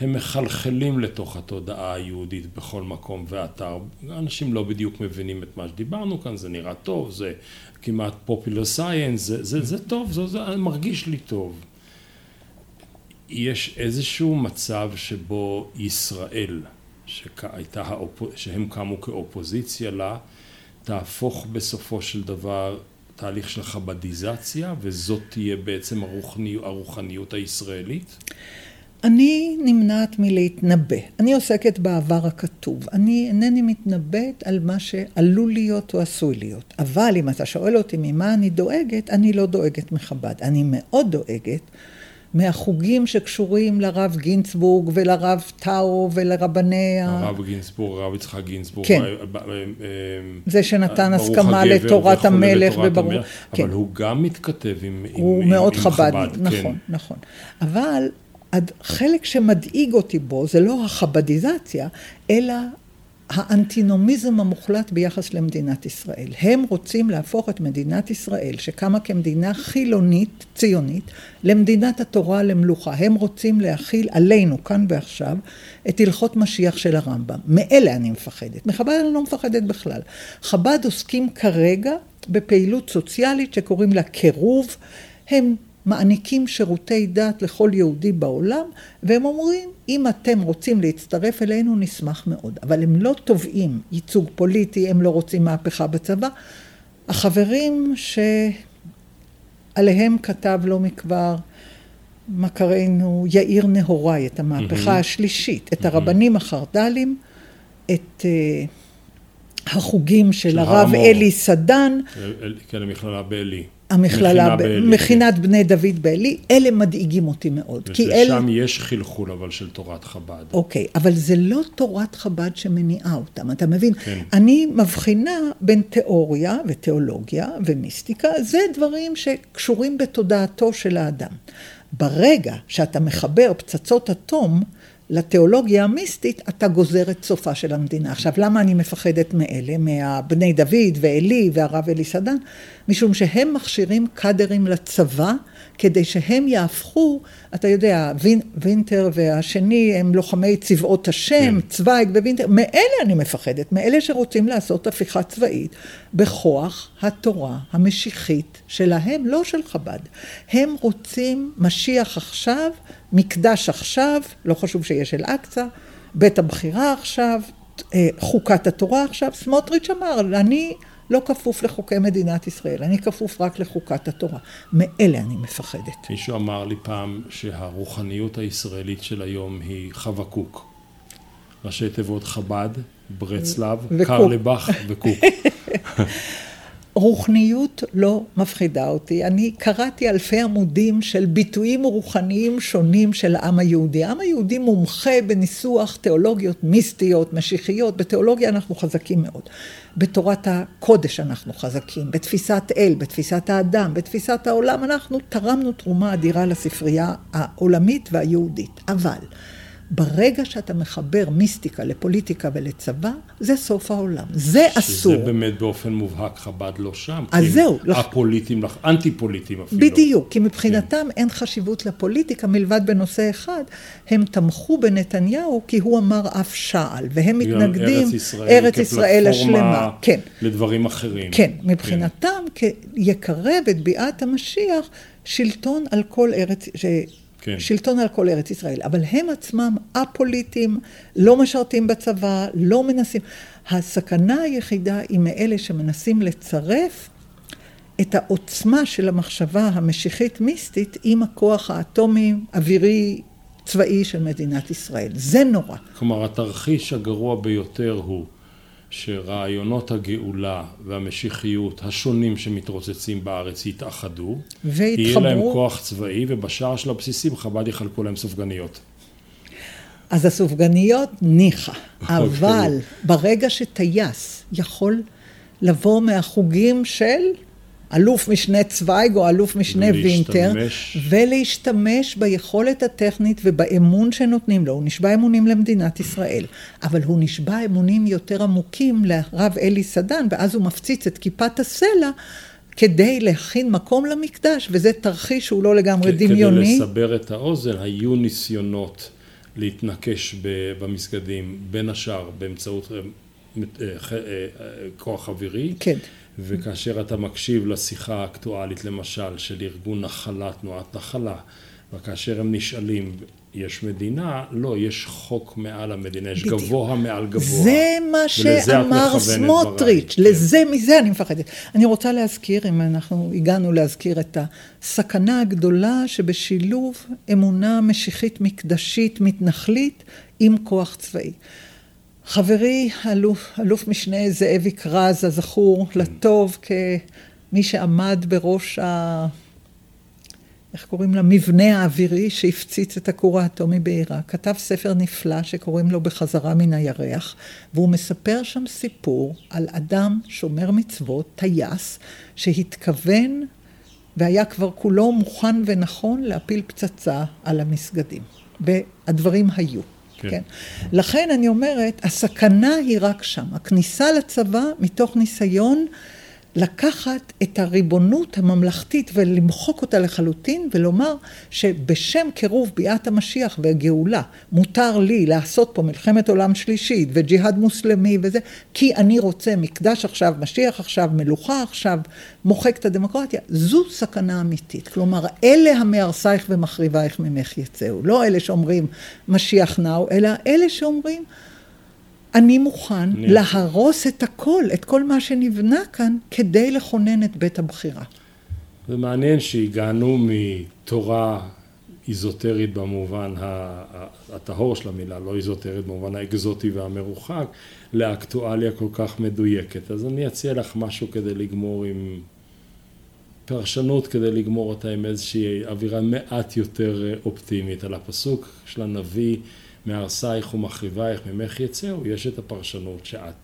הם מחלחלים לתוך התודעה היהודית בכל מקום ואתר. אנשים לא בדיוק מבינים את מה שדיברנו כאן, זה נראה טוב, זה כמעט פופולר סייאנס, זה, זה, זה טוב, זה, זה מרגיש לי טוב. יש איזשהו מצב שבו ישראל, שהייתה, שהם קמו כאופוזיציה לה, תהפוך בסופו של דבר תהליך של חבדיזציה, וזאת תהיה בעצם הרוחני, הרוחניות הישראלית? אני נמנעת מלהתנבא. אני עוסקת בעבר הכתוב. אני אינני מתנבאת על מה שעלול להיות או עשוי להיות. אבל אם אתה שואל אותי ממה אני דואגת, אני לא דואגת מחב"ד. אני מאוד דואגת מהחוגים שקשורים לרב גינצבורג ולרב טאו ולרבני ה... הרב גינצבורג, הרב יצחק גינצבורג. כן. אה, אה, אה, זה שנתן הסכמה לתורת המלך וברור. כן. אבל הוא גם מתכתב עם, הוא עם, מאוד עם חב"דניק, חב"ד, נכון, כן. נכון. אבל החלק שמדאיג אותי בו זה לא החבדיזציה, אלא האנטינומיזם המוחלט ביחס למדינת ישראל. הם רוצים להפוך את מדינת ישראל, שקמה כמדינה חילונית, ציונית, למדינת התורה למלוכה. הם רוצים להכיל עלינו, כאן ועכשיו, את הלכות משיח של הרמב"ם. מאלה אני מפחדת. מחב"ד אני לא מפחדת בכלל. חב"ד עוסקים כרגע בפעילות סוציאלית שקוראים לה קירוב. הם מעניקים שירותי דת לכל יהודי בעולם, והם אומרים, אם אתם רוצים להצטרף אלינו, נשמח מאוד. אבל הם לא תובעים ייצוג פוליטי, הם לא רוצים מהפכה בצבא. החברים שעליהם כתב לא מכבר מכרנו יאיר נהוראי את המהפכה השלישית, את הרבנים החרד"לים, את אה, החוגים של של הר הרב. אלי סדן, כן, המכללה בעלי. המכללה, מכינת בני דוד בעלי, אלה מדאיגים אותי מאוד. כי אלה... ושם יש חלחול אבל של תורת חב"ד. אוקיי, אבל זה לא תורת חב"ד שמניעה אותם, אתה מבין? כן. אני מבחינה בין תיאוריה ותיאולוגיה ומיסטיקה, זה דברים שקשורים בתודעתו של האדם. ברגע שאתה מחבר פצצות אטום לתיאולוגיה המיסטית, אתה גוזר את סופה של המדינה. עכשיו, למה אני מפחדת מאלה, מהבני דוד ועלי והרב אלי סדן? משום שהם מכשירים קאדרים לצבא, כדי שהם יהפכו, אתה יודע, וין, וינטר והשני הם לוחמי צבאות השם, כן. צוויג ווינטר, מאלה אני מפחדת, מאלה שרוצים לעשות הפיכה צבאית בכוח התורה המשיחית שלהם, לא של חב"ד. הם רוצים משיח עכשיו, מקדש עכשיו, לא חשוב שיש אל-אקצא, בית הבחירה עכשיו, אה, חוקת התורה עכשיו. סמוטריץ' אמר, אני לא כפוף לחוקי מדינת ישראל, אני כפוף רק לחוקת התורה. מאלה אני מפחדת. מישהו אמר לי פעם שהרוחניות הישראלית של היום היא חווה קוק. ראשי תיבות חב"ד, ברצלב, וקוק. קרלבך וקוק. רוחניות לא מפחידה אותי. אני קראתי אלפי עמודים של ביטויים רוחניים שונים של העם היהודי. העם היהודי מומחה בניסוח תיאולוגיות מיסטיות, משיחיות. בתיאולוגיה אנחנו חזקים מאוד. בתורת הקודש אנחנו חזקים. בתפיסת אל, בתפיסת האדם, בתפיסת העולם. אנחנו תרמנו תרומה אדירה לספרייה העולמית והיהודית. אבל... ברגע שאתה מחבר מיסטיקה לפוליטיקה ולצבא, זה סוף העולם. זה אסור. שזה באמת באופן מובהק חב"ד לא שם. אז זהו, לא- א-פוליטיים, לח- אנטי-פוליטיים אפילו. בדיוק, כי מבחינתם אין חשיבות לפוליטיקה מלבד בנושא אחד. הם תמכו בנתניהו כי הוא אמר אף שעל, והם מתנגדים, ארץ ישראל, ארץ ישראל השלמה. כן. לדברים אחרים. כן, מבחינתם כ- יקרב את ביאת המשיח שלטון על כל ארץ, ש... כן. שלטון על כל ארץ ישראל, אבל הם עצמם א-פוליטיים, לא משרתים בצבא, לא מנסים. הסכנה היחידה היא מאלה שמנסים לצרף את העוצמה של המחשבה המשיחית מיסטית עם הכוח האטומי, אווירי, צבאי של מדינת ישראל. זה נורא. כלומר, התרחיש הגרוע ביותר הוא שרעיונות הגאולה והמשיחיות השונים שמתרוצצים בארץ יתאחדו, יהיה ויתחברו. להם כוח צבאי, ובשער של הבסיסים חב"ד יחלקו להם סופגניות. אז הסופגניות ניחא, אוקיי. אבל ברגע שטייס יכול לבוא מהחוגים של אלוף משנה צוויג או אלוף משנה וינטר, ולהשתמש. ולהשתמש ביכולת הטכנית ובאמון שנותנים לו. הוא נשבע אמונים למדינת ישראל, אבל הוא נשבע אמונים יותר עמוקים לרב אלי סדן, ואז הוא מפציץ את כיפת הסלע. כדי להכין מקום למקדש, וזה תרחיש שהוא לא לגמרי דמיוני. כדי לסבר את האוזן, היו ניסיונות להתנקש במסגדים, בין השאר באמצעות אה, אה, אה, כוח אווירי. כן. וכאשר אתה מקשיב לשיחה האקטואלית, למשל, של ארגון נחלה, תנועת נחלה, וכאשר הם נשאלים, יש מדינה? לא, יש חוק מעל המדינה, יש בדיוק. גבוה מעל גבוה. זה מה שאמר סמוטריץ', דברייך, לזה, מזה אני מפחדת. אני רוצה להזכיר, אם אנחנו הגענו להזכיר את הסכנה הגדולה שבשילוב אמונה משיחית מקדשית מתנחלית עם כוח צבאי. חברי אלוף, אלוף משנה זאביק רז, הזכור לטוב כמי שעמד בראש איך קוראים למבנה האווירי שהפציץ את הכור האטומי בעיראק, כתב ספר נפלא שקוראים לו בחזרה מן הירח, והוא מספר שם סיפור על אדם שומר מצוות, טייס, שהתכוון והיה כבר כולו מוכן ונכון להפיל פצצה על המסגדים. והדברים היו. כן. כן. לכן אני אומרת, הסכנה היא רק שם. הכניסה לצבא מתוך ניסיון לקחת את הריבונות הממלכתית ולמחוק אותה לחלוטין ולומר שבשם קירוב ביאת המשיח והגאולה מותר לי לעשות פה מלחמת עולם שלישית וג'יהאד מוסלמי וזה כי אני רוצה מקדש עכשיו, משיח עכשיו, מלוכה עכשיו, מוחק את הדמוקרטיה. זו סכנה אמיתית. כלומר, אלה המהרסייך ומחריבייך ממך יצאו. לא אלה שאומרים משיח נאו, אלא אלה שאומרים אני מוכן להרוס את הכל, את כל מה שנבנה כאן, כדי לכונן את בית הבחירה. זה מעניין שהגענו מתורה איזוטרית במובן הטהור של המילה, לא איזוטרית במובן האקזוטי והמרוחק, לאקטואליה כל כך מדויקת. אז אני אציע לך משהו כדי לגמור עם פרשנות, כדי לגמור אותה עם איזושהי אווירה מעט יותר אופטימית על הפסוק של הנביא. מהרסייך ומחריבייך ממך יצאו, יש את הפרשנות שאת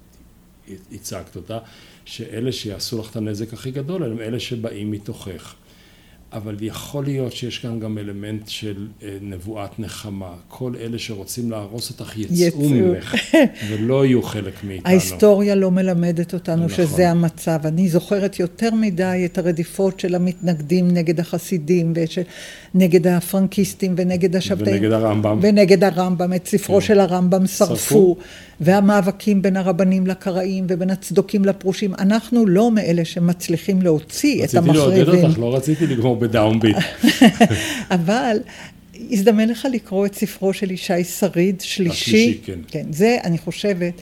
הצגת אותה, שאלה שיעשו לך את הנזק הכי גדול הם אלה שבאים מתוכך. אבל יכול להיות שיש כאן גם אלמנט של אה, נבואת נחמה. כל אלה שרוצים להרוס אותך יצאו, יצאו. ממך, ולא יהיו חלק מאיתנו. ההיסטוריה לא מלמדת אותנו נכון. שזה המצב. אני זוכרת יותר מדי את הרדיפות של המתנגדים נגד החסידים, ונגד הפרנקיסטים, ונגד השבתאים. ונגד הרמב"ם. ונגד הרמב"ם. את ספרו כן. של הרמב"ם שרפו. שרפו. והמאבקים בין הרבנים לקראים ובין הצדוקים לפרושים. אנחנו לא מאלה שמצליחים להוציא את המחריבים. רציתי לעודד אותך, לא רציתי לגמור בדאונביט. אבל הזדמן לך לקרוא את ספרו של ישי שריד, שלישי. השלישי, כן. כן. זה, אני חושבת,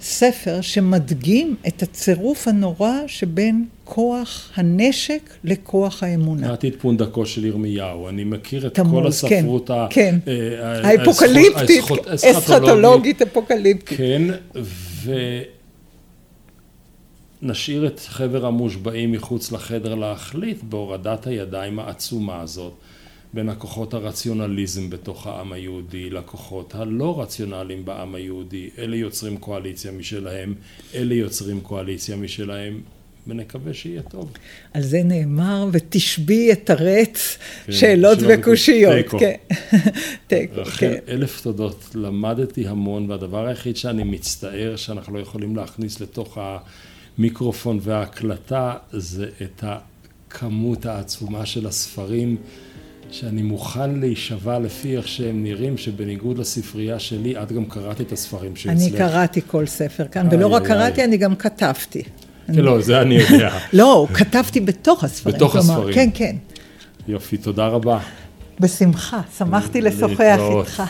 ספר שמדגים את הצירוף הנורא שבין כוח הנשק לכוח האמונה. קראתי את פונדקו של ירמיהו, אני מכיר את תמוז, כל הספרות כן, ה... כן. אה, האפוקליפטית, אסכטולוגית אפוקליפטית. כן, ונשאיר את חבר המושבעים מחוץ לחדר להחליט בהורדת הידיים העצומה הזאת. בין הכוחות הרציונליזם בתוך העם היהודי לכוחות הלא רציונליים בעם היהודי. אלה יוצרים קואליציה משלהם, אלה יוצרים קואליציה משלהם. ונקווה שיהיה טוב. על זה נאמר, ותשבי את הרץ, כן, שאלות וקושיות. תיקו. כן. תיקו, רחל, כן. אלף תודות. למדתי המון, והדבר היחיד שאני מצטער שאנחנו לא יכולים להכניס לתוך המיקרופון וההקלטה, זה את הכמות העצומה של הספרים. שאני מוכן להישבע לפי איך שהם נראים, שבניגוד לספרייה שלי, את גם קראת את הספרים שאצלך. אני קראתי כל ספר כאן, ולא רק קראתי, אני גם כתבתי. כן, לא, זה אני יודע. לא, כתבתי בתוך הספרים. בתוך הספרים. כן, כן. יופי, תודה רבה. בשמחה, שמחתי לשוחח איתך.